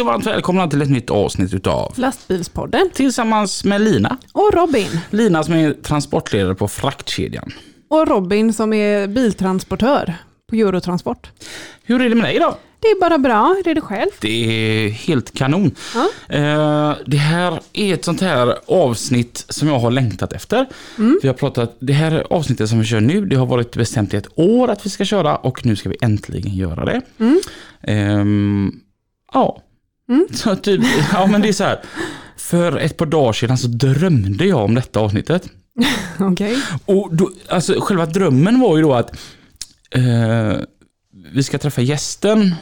Hej och varmt välkomna till ett nytt avsnitt utav Lastbilspodden Tillsammans med Lina. och Robin. Lina som är transportledare på fraktkedjan. Och Robin som är biltransportör på Eurotransport. Hur är det med dig då? Det är bara bra, hur är det själv? Det är helt kanon. Ja. Eh, det här är ett sånt här avsnitt som jag har längtat efter. Vi har pratat, det här avsnittet som vi kör nu, det har varit bestämt i ett år att vi ska köra och nu ska vi äntligen göra det. Ehm, ja. Så typ, ja men det är så här. För ett par dagar sedan så drömde jag om detta avsnittet. Okej. Och då, alltså själva drömmen var ju då att eh, vi ska träffa gästen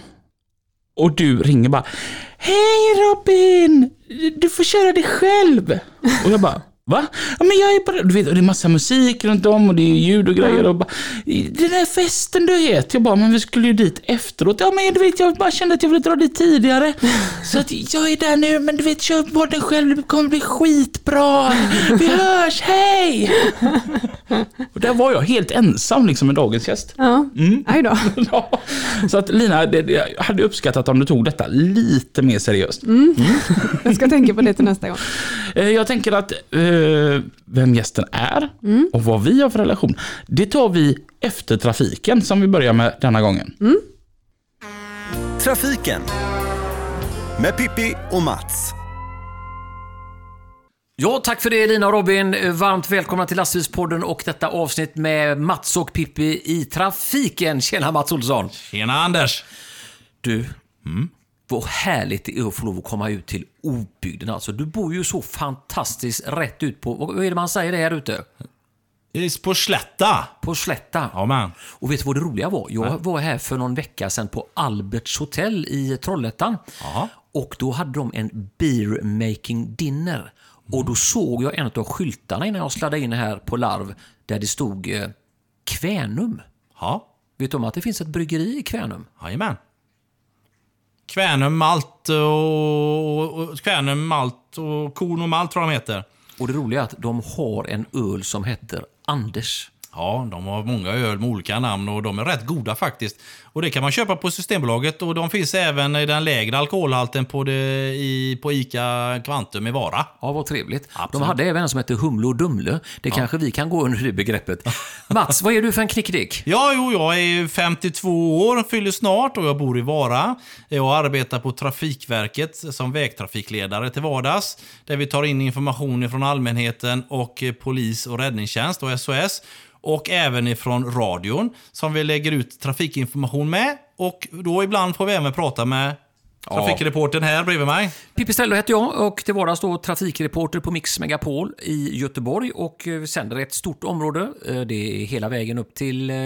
och du ringer bara Hej Robin! Du får köra dig själv. Och jag bara Va? Ja, men jag är bara, du vet, det är massa musik runt om och det är ljud och grejer och bara, Den där festen du vet. Jag bara, men vi skulle ju dit efteråt. Ja men du vet, jag bara kände att jag ville dra dit tidigare. Så att jag är där nu, men du vet, kör podden själv, det kommer bli skitbra. Vi hörs, hej! Och där var jag helt ensam liksom med dagens gäst. Ja, Mm. då. Ja. Så att Lina, det, jag hade uppskattat om du tog detta lite mer seriöst. Jag ska tänka på det till nästa gång. Eh, Jag tänker att eh, vem gästen är och vad vi har för relation, det tar vi efter trafiken som vi börjar med denna gången. Trafiken med Pippi och Mats. Ja, tack för det Lina och Robin. Varmt välkomna till Lastbilspodden och detta avsnitt med Mats och Pippi i trafiken. Tjena Mats Olsson! Tjena Anders! Du, vad härligt det är att få lov att komma ut till obygden. Alltså, du bor ju så fantastiskt rätt ut på, vad är det man säger det här ute? På Slätta. På Slätta. Ja men. Och vet du vad det roliga var? Jag var här för någon vecka sedan på Alberts hotell i Trollhättan. Jaha. Och då hade de en beer making dinner. Och då såg jag en av skyltarna innan jag sladdade in här på Larv där det stod eh, Kvänum. Ja. Vet du om att det finns ett bryggeri i Kvänum? Jajamän. Kvänum malt och, och Kvänum malt och korn och malt tror jag de heter. Och det roliga är att de har en öl som heter Anders. Ja, de har många öl med olika namn och de är rätt goda faktiskt. Och det kan man köpa på Systembolaget och de finns även i den lägre alkoholhalten på, det, i, på ICA Kvantum i Vara. Ja, vad trevligt. De Absolut. hade även en som hette Humle och Dumle. Det kanske vi kan gå under det begreppet. Mats, vad är du för en knickedick? Ja, jo, jag är 52 år, fyller snart och jag bor i Vara. Jag arbetar på Trafikverket som vägtrafikledare till vardags. Där vi tar in information från allmänheten och polis och räddningstjänst och SOS. Och även ifrån radion som vi lägger ut trafikinformation med. Och då ibland får vi även prata med trafikreportern här bredvid mig. Pippi Stello heter jag och till vardags då trafikreporter på Mix Megapol i Göteborg och eh, sänder ett stort område. Eh, Det är hela vägen upp till eh,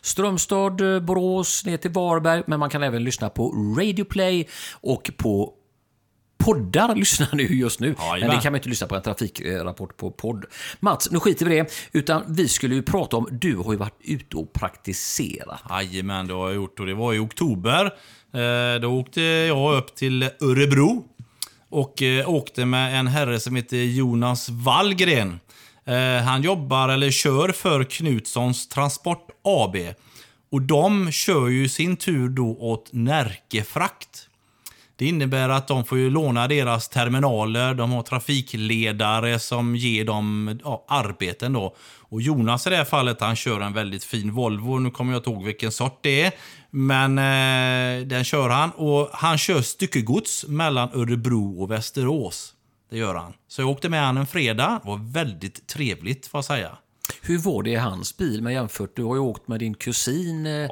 Strömstad, Borås, ner till Varberg, men man kan även lyssna på Radio Play och på poddar lyssnar nu just nu. Men Jajamän. det kan man inte lyssna på en trafikrapport på podd. Mats, nu skiter vi i det. Utan vi skulle ju prata om, du har ju varit ute och praktiserat. Jajamän, det har jag gjort och det var i oktober. Eh, Då åkte jag upp till Örebro och eh, åkte med en herre som heter Jonas Wallgren. Eh, Han jobbar, eller kör för Knutssons Transport AB. Och de kör ju sin tur då åt Närke Frakt. Det innebär att de får ju låna deras terminaler, de har trafikledare som ger dem ja, arbeten då. Och Jonas i det här fallet, han kör en väldigt fin Volvo. Nu kommer jag inte ihåg vilken sort det är. Men eh, den kör han. Och han kör styckegods mellan Örebro och Västerås. Det gör han. Så jag åkte med han en fredag. Det var väldigt trevligt får jag säga. Hur var det i hans bil med jämfört? Du har ju åkt med din kusin eh,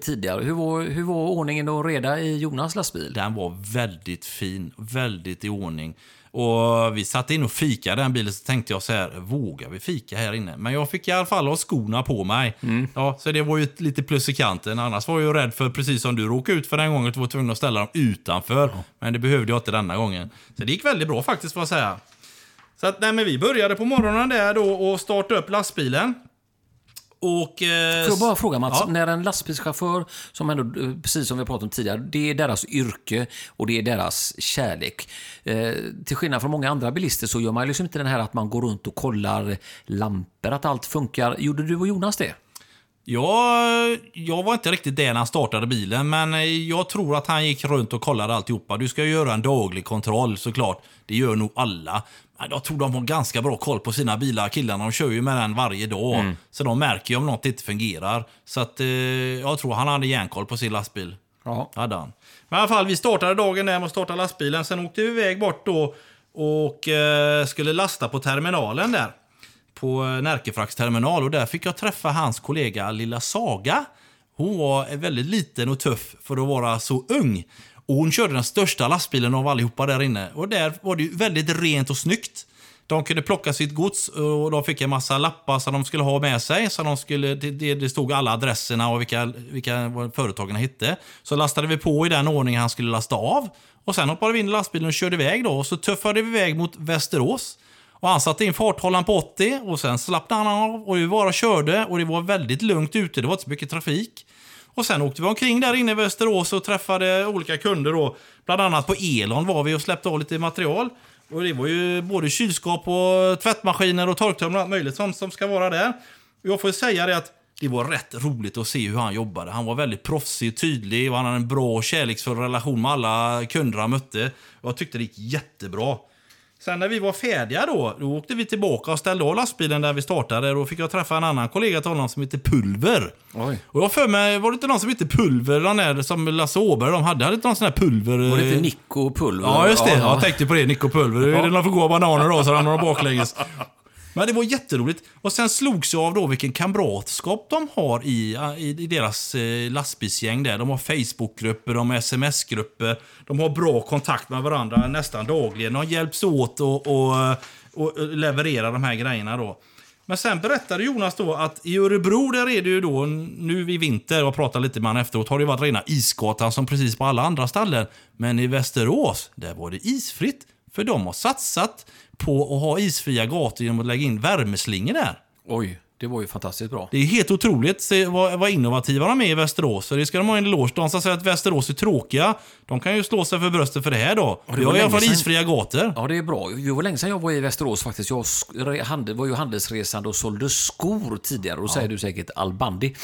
tidigare. Hur var, hur var ordningen och reda i Jonas lastbil? Den var väldigt fin, väldigt i ordning. Och vi satt in och fikade den bilen så tänkte jag så här, vågar vi fika här inne? Men jag fick i alla fall ha skorna på mig. Ja, så det var ju lite plus i kanten. Annars var jag rädd för, precis som du råkade ut för den gången, att du var tvungen att ställa dem utanför. Men det behövde jag inte denna gången. Så det gick väldigt bra faktiskt får jag säga. Så att, nej, men vi började på morgonen där då och startade upp lastbilen. Och... Eh, Får jag bara fråga Mats, Ja. när en lastbilschaufför, som ändå, eh, precis som vi pratat om tidigare, det är deras yrke och det är deras kärlek. Eh, till skillnad från många andra bilister så gör man liksom inte den här att man går runt och kollar lampor, att allt funkar. Gjorde du och Jonas det? Jag, jag var inte riktigt där när han startade bilen, men eh, jag tror att han gick runt och kollade alltihopa. Du ska ju göra en daglig kontroll såklart. Det gör nog alla. Jag tror de har ganska bra koll på sina bilar. Killarna de kör ju med den varje dag. Så de märker ju om något inte fungerar. Så att, eh, jag tror han hade järnkoll på sin lastbil. Ja. Hade han. Men i alla fall, vi startade dagen där med att starta lastbilen. Sen åkte vi iväg bort då och eh, skulle lasta på terminalen där. På eh, Närkefraks terminal och där fick jag träffa hans kollega Lilla Saga. Hon var väldigt liten och tuff för att vara så ung. Och hon körde den största lastbilen av allihopa där inne. Och där var det ju väldigt rent och snyggt. De kunde plocka sitt gods och de fick en massa lappar som de skulle ha med sig. Så de skulle, det, det stod alla adresserna och vilka, vilka företagen hette. Så lastade vi på i den ordning han skulle lasta av. Och sen hoppade vi in i lastbilen och körde iväg då. Och så tuffade vi iväg mot Västerås. Och han satte in farthållaren på 80 och sen slappnade han av och vi bara körde och det var väldigt lugnt ute. Det var inte så mycket trafik. Och sen åkte vi omkring där inne i Västerås och träffade olika kunder då. Bland annat på Elon var vi och släppte av lite material. Och det var ju både kylskåp och tvättmaskiner och torktumlare och allt möjligt som, som ska vara där. Jag får säga det att det var rätt roligt att se hur han jobbade. Han var väldigt proffsig och tydlig och han hade en bra och kärleksfull relation med alla kunder han mötte. Jag tyckte det gick jättebra. Sen när vi var färdiga då, då åkte vi tillbaka och ställde av lastbilen där vi startade. Då fick jag träffa en annan kollega till honom som heter Pulver. Oj. Och jag för mig, var det inte någon som hette Pulver, den där som Lasse Åberg de hade? Hade inte någon sån här Pulver? Var det eh, inte Nico Pulver? Ja, just det. Ja, Jag tänkte på det. Nico Pulver. Det är några för goda bananer då, så ramlar de baklänges. Men det var jätteroligt. Och sen slogs jag av då vilken kamratskap de har i, i, i deras eh, lastbilsgäng där. De har Facebookgrupper, de har sms-grupper. De har bra kontakt med varandra nästan dagligen. De hjälps åt och, och, och levererar de här grejerna då. Men sen berättade Jonas då att i Örebro där är det ju då nu i vinter, och pratar lite med honom efteråt, har det varit rena isgatan som precis på alla andra ställen. Men i Västerås, där var det isfritt. För de har satsat på att ha isfria gator genom att lägga in värmeslingor där. Oj, det var ju fantastiskt bra. Det är helt otroligt se vad, vad innovativa de är i Västerås. Så det ska de ha en eloge. De som säger att Västerås är tråkiga, de kan ju slå sig för bröstet för det här då. det Vi har i alla fall sedan- isfria gator. Ja, det är bra. Det var länge sedan jag var i Västerås faktiskt. Jag var ju handelsresande och sålde skor tidigare. Då säger du säkert albandi.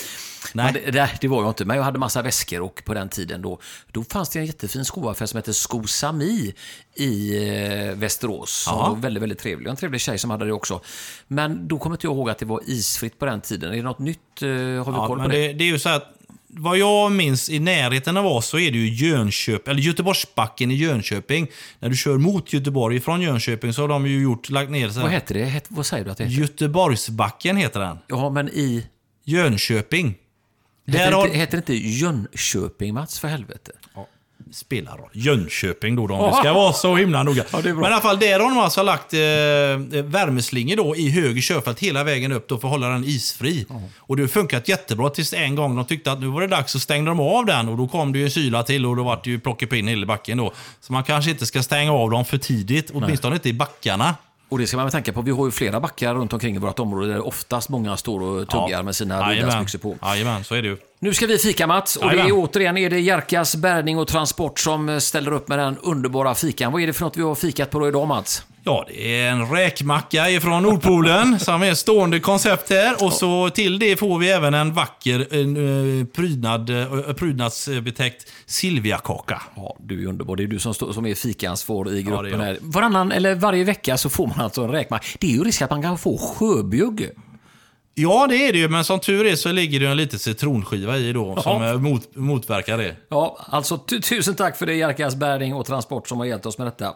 Nej. Det, det, det var jag inte, men jag hade massa väskor och på den tiden då, då fanns det en jättefin skoaffär som hette Skosami i eh, Västerås. Som Ja. var väldigt, väldigt trevlig. En trevlig tjej som hade det också. Men då kommer inte jag ihåg att det var isfritt på den tiden. Är det något nytt? Eh, har vi Ja, koll på det? det, det är ju så att vad jag minns i närheten av oss så är det ju Jönköping, eller Göteborgsbacken i Jönköping. När du kör mot Göteborg från Jönköping så har de ju gjort, lagt ner så Vad heter det? Het, vad säger du att det heter? Göteborgsbacken heter den. Ja, men i... Jönköping. Heter, Där det har... inte, heter det inte Jönköping, Mats? För helvete. Spelar roll. Jönköping då, då om det ska vara så himla noga. Ja. Men i alla fall, där har de alltså lagt eh, värmeslingor då i höger körfält hela vägen upp då för att hålla den isfri. Och det har funkat jättebra tills en gång de tyckte att nu var det dags så stängde de av den och då kom det ju en kyla till och då var det ju plockepinn hela backen då. Så man kanske inte ska stänga av dem för tidigt, åtminstone inte i backarna. Och det ska man väl tänka på. Vi har ju flera backar runt omkring i vårt område där oftast många står och tuggar med sina. Adidas-byxor på. Jajamän, så är det ju. Nu ska vi fika Mats. Och det är återigen är det Jerkas bärgning och transport som ställer upp med den underbara fikan. Vad är det för något vi har fikat på idag Mats? Ja, det är en räkmacka ifrån Nordpolen som är stående koncept här. Och så till det får vi även en vacker en, eh, prydnad, eh, prydnadsbetäckt Silviakaka. Ja, du är underbar. Det är du som, som är fikansvar i Ja, gruppen jag. här. Varannan, eller varje vecka så får man alltså en räkmacka. Det är ju risk att man kan få sjöbjugg. Ja, det är det ju, men som tur är så ligger det en liten citronskiva i då som Ja. eh, mot, motverkar det. Ja, alltså tu- tusen tack för det Jerkas bärgning och transport som har hjälpt oss med detta.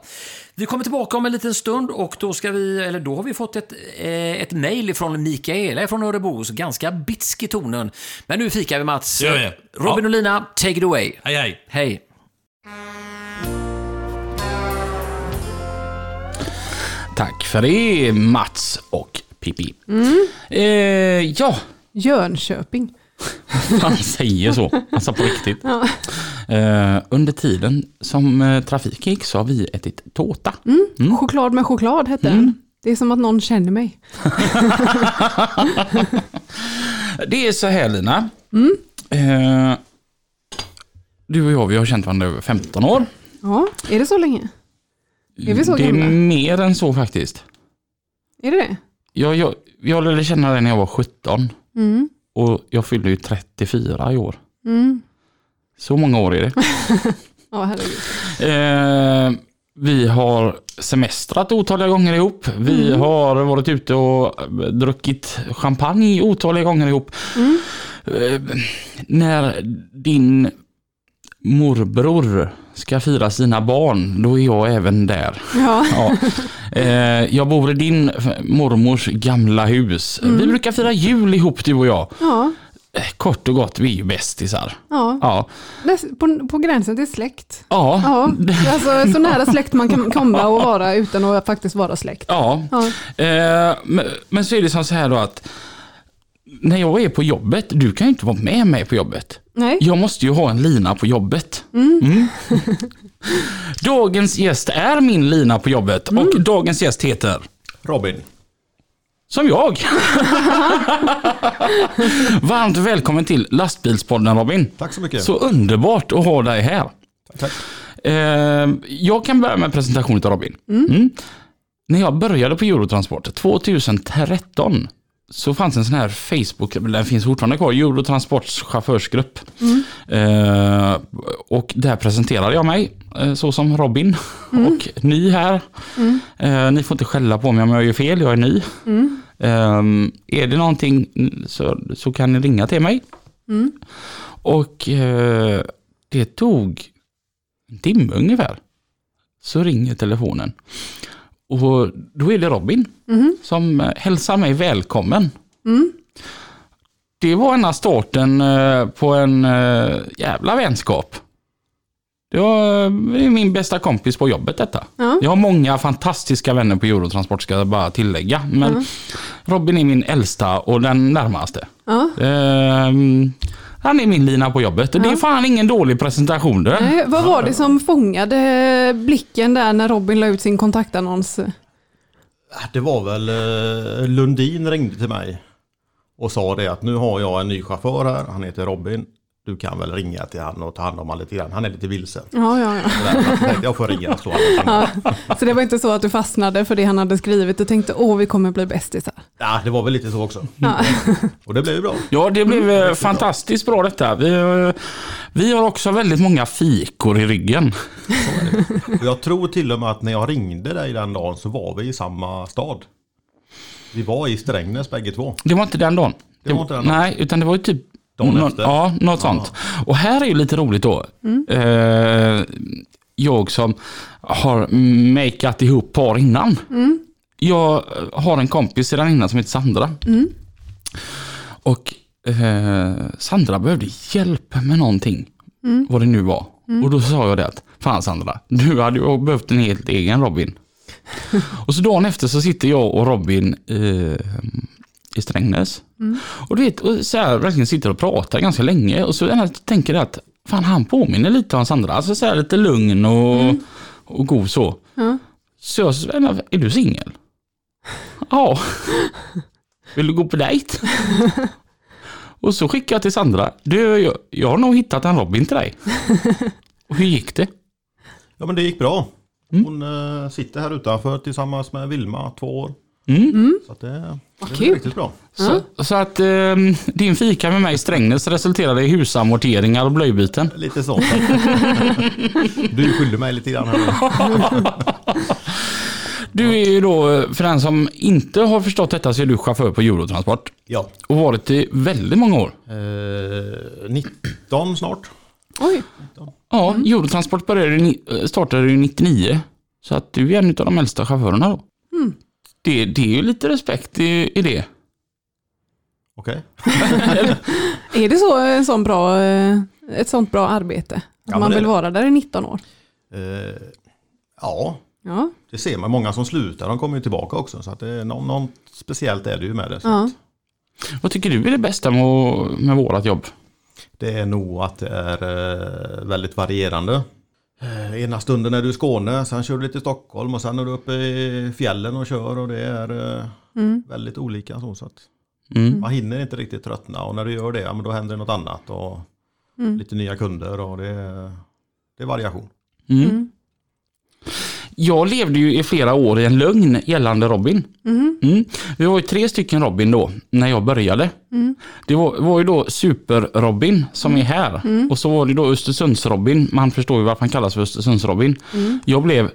Vi kommer tillbaka om en liten stund och då ska vi, eller då har vi fått ett, eh, ett mejl från Mikaela från Örebro, så ganska bitsk i tonen. Men nu fikar vi Mats. Gör vi. Robin Ja. och Lina, take it away. Hej, hej. Hej. tack för det Mats och Pippi. Eh, ja, Jönköping. han säger så. Alltså på riktigt. Eh, under tiden som eh, trafiken gick så har vi ätit tårta. Choklad med choklad hette den. Det är som att någon känner mig. Det är så här Lina. Eh, du och jag vi har känt varandra över 15 år. Ja, är det så länge? Är vi så det är gamla? mer än så faktiskt. Är det det? Jag, jag, jag lärde känna dig när jag var 17 Mm. och jag fyllde ju 34 i år. Mm. Så många år är det. Ja, herregud. Eh, vi har semestrat otaliga gånger ihop. Vi har varit ute och druckit champagne otaliga gånger ihop. Eh, när din morbror ska fira sina barn, då är jag även där. Ja. Ja. Eh, jag bor i din mormors gamla hus. Vi brukar fira jul ihop du och jag. Ja. Eh, Kort och gott, vi är ju bästisar. Ja. Ja. På, på gränsen till släkt. Ja. Ja, alltså så nära släkt man kan komma och vara utan att faktiskt vara släkt. Ja. Ja. Eh, men, men så är det som så här då att när jag är på jobbet, du kan ju inte vara med mig på jobbet. Nej. Jag måste ju ha en lina på jobbet. Mm. dagens gäst är min lina på jobbet och dagens gäst heter Robin. som jag. Varmt välkommen till Lastbilspodden Robin. Tack så mycket. Så underbart att ha dig här. Tack. Eh, jag kan börja med presentationen av Robin. Mm. När jag började på Eurotransport 2013 så fanns en sån här Facebook, den finns fortfarande kvar, Eurotransports chaufförsgrupp. Eh, och där presenterade jag mig eh, så som Robin och ny här. Eh, ni får inte skälla på mig om jag gör fel, jag är ny. Eh, är det någonting så, så kan ni ringa till mig. Och eh, det tog en timme ungefär. Så ringer telefonen. Och då är det Robin som eh, hälsar mig välkommen. Det var ena starten eh, på en eh, jävla vänskap. Det var min bästa kompis på jobbet detta. Ja. Jag har många fantastiska vänner på Eurotransport ska jag bara tillägga. Men Robin är min äldsta och den närmaste. Ja. Ehm, han är min lina på jobbet och det är fan ingen dålig presentation du. Nej, vad var det som fångade blicken där när Robin la ut sin kontaktannons? Det var väl eh, Lundin ringde till mig och sa det att nu har jag en ny chaufför här. Han heter Robin. Du kan väl ringa till han och ta hand om honom lite grann. Han är lite vilsen. Ja, ja, ja. Jag får ringa och slå allting. Så det var inte så att du fastnade för det han hade skrivit och tänkte åh vi kommer bli bästisar. Ja, det var väl lite så också. Ja. Och det blev ju bra. Ja, det blev eh, fantastiskt bra detta. Vi, eh, vi har också väldigt många fikor i ryggen. Och jag tror till och med att när jag ringde dig den dagen så var vi i samma stad. Vi var i Strängnäs bägge två. Det var inte den dagen. Det var inte den dagen. Nej, utan det var ju typ Dagen nå- efter. Ja, något sånt. Och här är ju lite roligt då. Eh, jag som har makeat ihop par innan. Jag har en kompis sedan innan som heter Sandra. Och eh, Sandra behövde hjälp med någonting. Vad det nu var. Och då sa jag det att, fan Sandra, du hade ju behövt en helt egen Robin. och så dagen efter så sitter jag och Robin eh, i Strängnäs. Och du vet, och så här, verkligen sitter och pratar ganska länge och så tänker jag att fan han påminner lite om Sandra. Alltså så här lite lugn och, och god så. Ja. Så jag sa, är du singel? ja. Vill du gå på dejt? och så skickade jag till Sandra. Du, jag, jag har nog hittat en Robin till dig. och hur gick det? Ja men det gick bra. Mm. Hon eh, sitter här utanför tillsammans med Vilma, två år. Mm. Så att det, det blev riktigt bra. Så, så att eh, din fika med mig i Strängnäs resulterade i husamorteringar och blöjbyten. Lite så. du skyller mig lite grann här. Du är ju då, för den som inte har förstått detta, så är du chaufför på Eurotransport. Ja. Och varit i väldigt många år. Eh, 19 snart. Oj, Ja, Eurotransport började, eh, startade ju 99. Så att du är en av de äldsta chaufförerna då. Det, det är ju lite respekt i, i det. Okej. är det så, en sån bra, eh, ett sånt bra arbete? Att Ja, man vill det. vara där i 19 år? Eh, ja, Ja. Det ser man, många som slutar de kommer ju tillbaka också. Så att det är något, speciellt är det ju med det. Så Ja. att Vad tycker du är det bästa med, med vårat jobb? det är nog att det är eh, väldigt varierande. Eh, ena stunden är du i Skåne, sen kör du lite i Stockholm och sen är du uppe i fjällen och kör och det är eh, Mm. väldigt olika. Så, att Mm. man hinner inte riktigt tröttna och när du gör det, ja, men då händer det något annat och Mm. lite nya kunder och det det är variation. Jag levde ju i flera år i en lögn gällande Robin. Mm. Mm. Vi var ju tre stycken Robin då, när jag började. Mm. Det var, var ju då Super-Robin som är här. Och så var det då Östersunds-Robin. Man förstår ju varför han kallas för Östersunds-Robin. Jag blev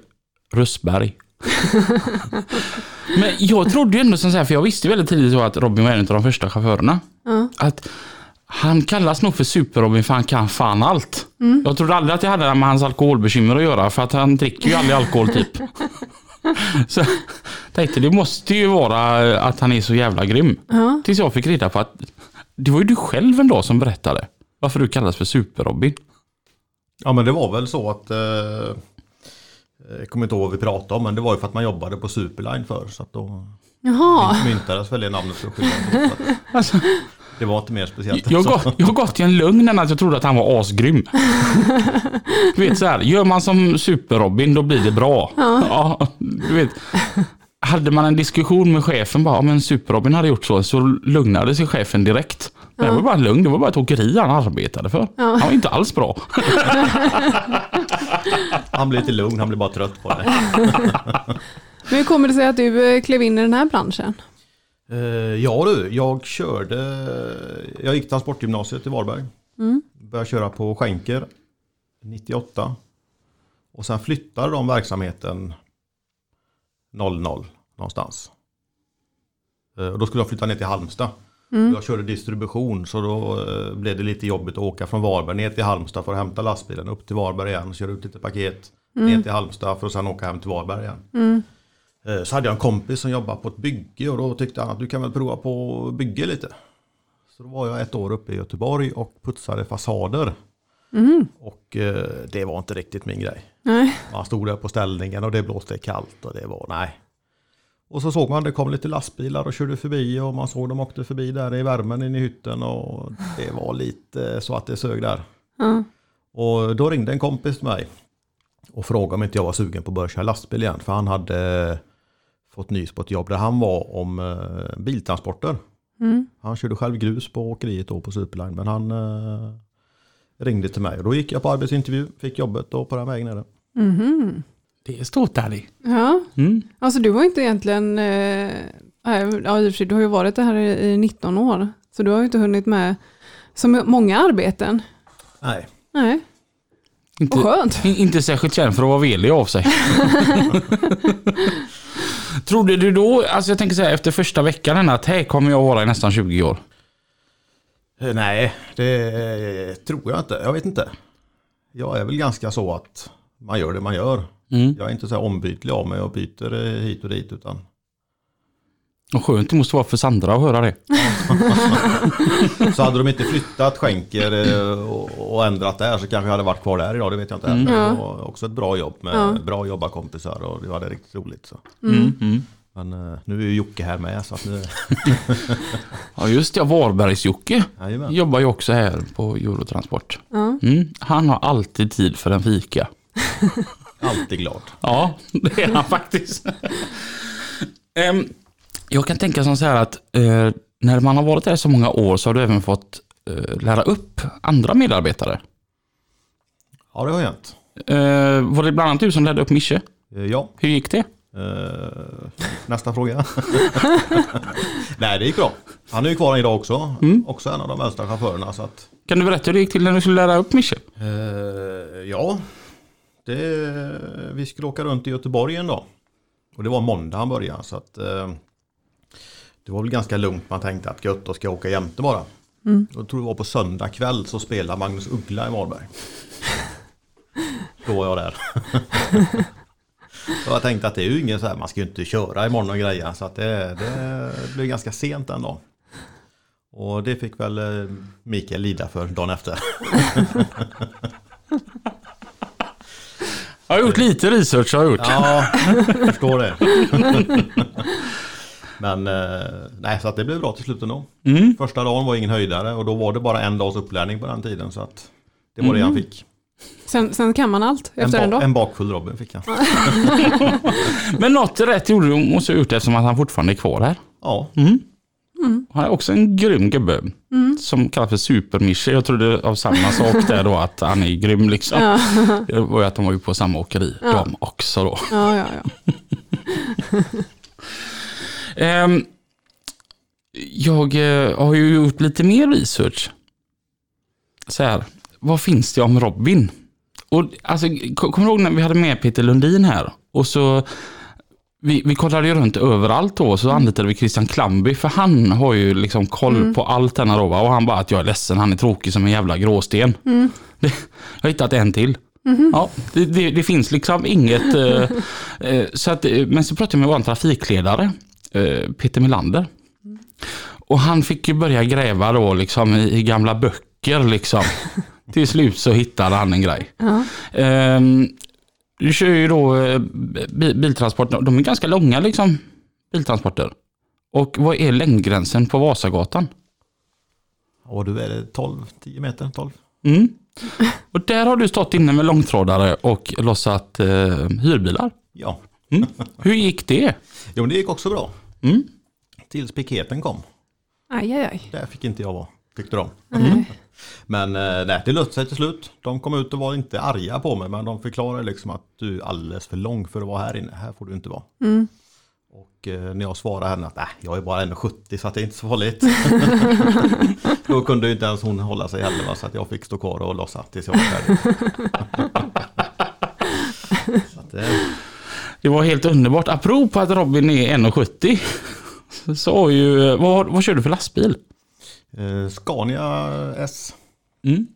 Rösberg. Men jag trodde ju ändå som så här, för jag visste väldigt tidigt att Robin var en av de första chaufförerna. Att han kallas nog för Super-Robin för han kan fan allt. Jag trodde aldrig att jag hade det med hans alkoholbekymmer att göra för att han dricker ju aldrig alkohol typ. Så jag tänkte det måste ju vara att han är så jävla grym. Ja. Tills jag fick reda på att det var ju du själv en dag som berättade varför du kallas för Super-Robin. Ja men det var väl så att eh, jag kommer inte ihåg vad vi pratade om men det var ju för att man jobbade på Superline förr så att då Jaha. myntades väl det namnet för att Alltså, Det var inte mer speciellt. jag, så. gått- jag har gått i en lögn än att jag trodde att han var asgrym. Du vet så här, gör man som Super-Robin då blir det bra. Ja. du vet. Hade man en diskussion med chefen bara, om en Super-Robin hade gjort så, så lugnade sig chefen direkt. Det var bara en lögn, det var bara ett åkeri han arbetade för. Han var inte alls bra. Han blev lite lugn, han blev bara trött på det. Men hur kommer det sig att du eh, klev in i den här branschen? Eh, ja du, jag körde, jag gick transportgymnasiet i Varberg. Började köra på skänker 98. Och sen flyttade de verksamheten 00 någonstans. Eh, och då skulle jag flytta ner till Halmstad. Jag körde distribution så då eh, blev det lite jobbigt att åka från Varberg ner till Halmstad för att hämta lastbilen upp till Varberg igen. Köra ut lite paket ner till Halmstad för att sen åka hem till Varberg igen. Eh, Så hade jag en kompis som jobbade på ett bygge och då tyckte han att du kan väl prova på att bygga lite. Så då var jag ett år uppe i Göteborg och putsade fasader. Och eh, det var inte riktigt min grej. Nej. Man stod där på ställningen och det blåste kallt och det var nej. Och så såg man det kom lite lastbilar och körde förbi och man såg dem åkte förbi där i värmen inne i hytten och det var lite så att det sög där. Ja. Och då ringde en kompis till mig och frågade om inte jag var sugen på att börja köra lastbil igen. För han hade fått nys på ett jobb där han var om eh, biltransporter. Han körde själv grus på åkeriet då på Superline men han eh, ringde till mig och då gick jag på arbetsintervju, fick jobbet och på den vägen är det. Mhm. Det är stort Daddy. Ja. Mm. Alltså du var inte egentligen, eh, ja, du har ju varit det här i, i 19 år. Så du har ju inte hunnit med så många arbeten. Nej, Nej, Inte, skönt. in- inte särskilt känd för att vara velig av sig. Trodde du då, alltså jag tänker så här efter första veckan att här kommer jag vara i nästan 20 år? Eh, nej det tror jag inte. Jag vet inte. Jag är väl ganska så att man gör det man gör. Mm. Jag är inte så här ombytlig av mig och byter eh, hit och dit utan Och skönt det måste vara för Sandra att höra det. Så hade de inte flyttat skänker eh, och, och ändrat där så kanske jag hade varit kvar där idag, det vet jag inte. Mm. Ja. Det var också ett bra jobb med Ja. bra jobbarkompisar och det var det riktigt roligt. Så. Mm. Mm. Men eh, nu är ju Jocke här med så att nu... Ja just det, Varbergs-Jocke jobbar ju också här på Eurotransport. Ja. Mm. Han har alltid tid för en fika. Alltid glad. Ja, det är han faktiskt. Em, jag kan tänka som så här att eh, när man har varit där så många år så har du även fått eh, lära upp andra medarbetare. Ja det har hänt. Eh, var det bland annat du som lärde upp Mische? Eh, Ja, Hur gick det? eh, nästa fråga. Nej det gick bra. Han är ju kvar idag också. Mm. Också en av de äldsta chaufförerna. Så att, Kan du berätta hur det gick till när du skulle lära upp Mische? eh, ja, det, vi skulle åka runt i Göteborg en dag. Och det var måndag han började. Så att, det var väl ganska lugnt. Man tänkte att gött, då ska jag åka jämte bara. Jag tror det var på söndag kväll så spelade Magnus Uggla i Varberg. Då var jag där. Så jag tänkte att det är ju ingen så här, man ska ju inte köra imorgon och grejer. Så att det, det blev ganska sent den dagen. Och det fick väl eh, Mikael lida för dagen efter. Jag har gjort lite research har jag gjort. Ja, jag förstår det. Men eh, nej, så att det blev bra till slut ändå. Mm. Första dagen var ingen höjdare och då var det bara en dags upplärning på den tiden. Så att det var det han fick. Sen, sen kan man allt En, efter en ba- dag. en bakfull Robin fick han. Men något rätt gjorde du måste ha gjort eftersom att han fortfarande är kvar här. Ja, Han är också en grym gubbe. Som kallas för supermische. Jag trodde av samma sak där då att han är grym liksom. Det var ju att de var ju på samma åkeri de också då. Ja, ja, ja. Ehm, jag eh, har ju gjort lite mer research. Så här, vad finns det om Robin? Och, alltså, ko- kommer du ihåg när vi hade med Peter Lundin här? Och så, vi, vi kollade ju runt överallt då, så anlitade vi Christian Klamby, för han har ju liksom koll på allt denna då. Och han bara att jag är ledsen, han är tråkig som en jävla gråsten. Det, jag har hittat en till. Ja, det, det, det finns liksom inget... eh, eh, så att, eh, men så pratade jag med vår trafikledare, Peter Melander. Och han fick ju börja gräva då liksom i, i gamla böcker liksom. Till slut så hittade han en grej. Ehm, du kör ju då eh, bi- biltransport, de är ganska långa liksom, biltransporter. Och vad är längdgränsen på Vasagatan? och du är det 12, 10 meter, 12. Mm. Och där har du stått inne med långtradare och lossat eh, hyrbilar. Ja, Mm. Hur gick det? jo, men det gick också bra. Mm. Tills piketen kom. Aj, aj, aj. Där fick inte jag vara, tyckte de. Nej. Men eh, nej, det löste sig till slut. De kom ut och var inte arga på mig, men de förklarade liksom att du är alldeles för lång för att vara här inne. Här får du inte vara. Mm. Och eh, när jag svarade henne att nej, jag är bara 1,70 så att det är inte så farligt. Då kunde inte ens hon hålla sig heller, så att jag fick stå kvar och lossa tills jag var färdig. så att, eh, Det var helt underbart. Apropå att Robin är 1,70. Så har ju, vad, vad kör du för lastbil? eh, Scania S. Mm.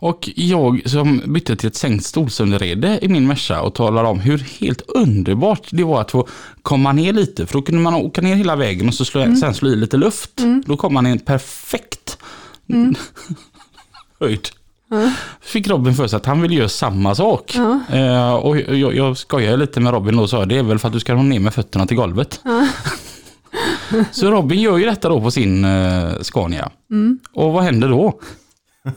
Och jag som bytte till ett sänkt stolsunderrede i min Merca och talar om hur helt underbart det var att få komma ner lite. För då kunde man åka ner hela vägen och så slå, sen slå i lite luft. Då kom man i en perfekt höjd. Fick Robin för sig att han ville göra samma sak. Eh, och jag, jag skojade lite med Robin då och sa det är väl för att du ska ha ner med fötterna till golvet. så Robin gör ju detta då på sin eh, Scania. Och vad händer då?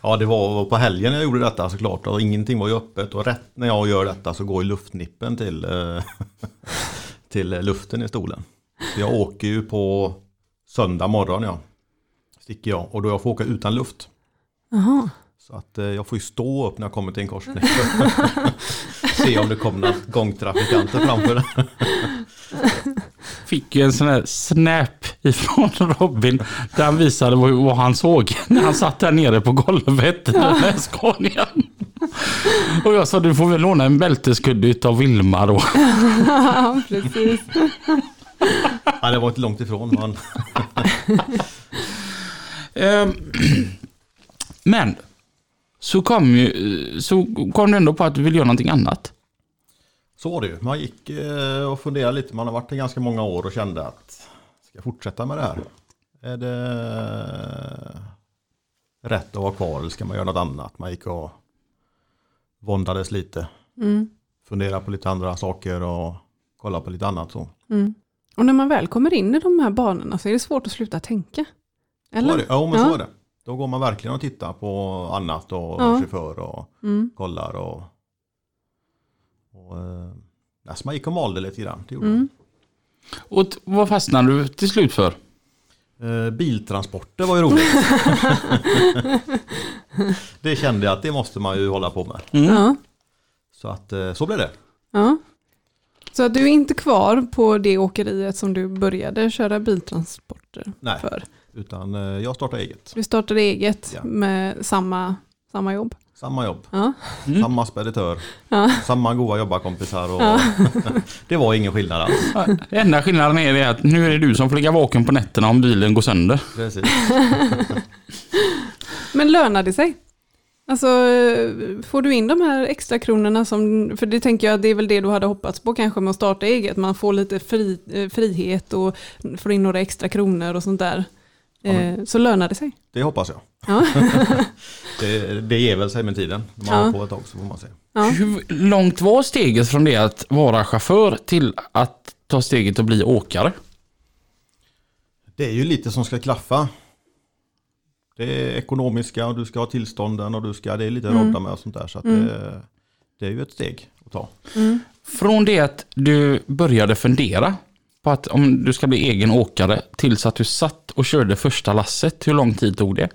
Ja, det var på helgen jag gjorde detta såklart och ingenting var ju öppet och rätt när jag gör detta så går ju luftnippen till, eh, till luften i stolen. Så jag åker ju på söndag morgon ja, sticker jag och då jag får åka utan luft. Jaha. Så att eh, jag får ju stå upp när jag kommer till en korsning. Se om det kommer några gångtrafikanter framför. fick ju en sån här snap ifrån Robin där han visade vad, han såg när han satt där nere på golvet med Scanian. Och jag sa du får väl låna en bälteskudde utav Vilma då. Ja, precis. Ja, det var inte långt ifrån. Men... Men så kom, ju, så kom du ändå på att du ville göra någonting annat. Så var det ju. Man gick eh, och funderade lite. Man har varit i ganska många år och kände att ska jag fortsätta med det här? Är det rätt att vara kvar eller ska man göra något annat? Man gick och våndades lite. Mm. Funderade på lite andra saker och kollade på lite annat. Så. Mm. Och när man väl kommer in i de här banorna så är det svårt att sluta tänka. Så Eller? är det. Ja, men Ja. så är det. Då går man verkligen och tittar på annat och Ja. chaufför och Mm. kollar och, och eh, alltså man gick och malde lite grann. Det gjorde Mm. Och vad fastnade du till slut för? Eh, biltransporter var ju roligt. det kände jag att det måste man ju hålla på med. Ja. Så att eh, så blev det. ja. Så att du är inte kvar på det åkeriet som du började köra biltransporter Nej. för. Utan eh, jag startade eget. Du startade eget Ja. med samma, samma jobb. Samma jobb, Ja. samma speditör, Ja. samma goda jobbarkompisar. Och det var ingen skillnad alls. Enda skillnaden är att nu är det du som får ligga vaken på nätterna om bilen går sönder. Precis. Men lönar det sig? Alltså får du in de här extra kronorna som, för det tänker jag det är väl det du hade hoppats på kanske med att starta eget, man får lite fri, eh, frihet och får in några extra kronor och sånt där Eh, så lönar det sig. Det hoppas jag. Ja. Det, det ger väl sig med tiden. Man Ja. har på ett tag så får man se. Ja. Hur långt var steget från det att vara chaufför till att ta steget och bli åkare? Det är ju lite som ska klaffa. Det är ekonomiska och du ska ha tillstånden och du ska, det är lite rodda med och sånt där. Så att det, det är ju ett steg att ta. Från det att du började fundera på att om du ska bli egen åkare tills att du satt och körde första lasset, hur lång tid tog det?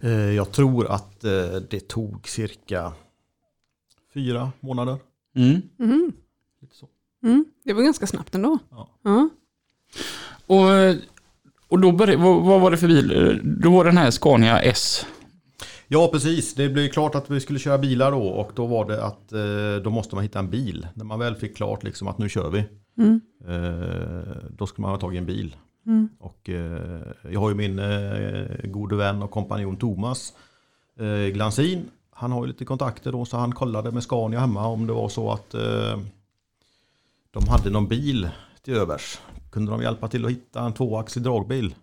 Eh, Jag tror att eh, det tog cirka fyra månader. Mm. Lite så. Mm. Det var ganska snabbt ändå. Ja. Ja. Och, och då började, vad, vad var det för bil? Då var den här Scania S. Ja, precis. Det blev klart att vi skulle köra bilar då och då var det att eh, då måste man hitta en bil. När man väl fick klart liksom att nu kör vi. Eh, då skulle man ha tagit en bil. Och eh, jag har ju min eh, gode vän och kompanjon Thomas Glansin. Han har ju lite kontakter då så han kollade med Scania hemma om det var så att de hade någon bil till övers. Kunde de hjälpa till att hitta en tvåaxlig dragbil?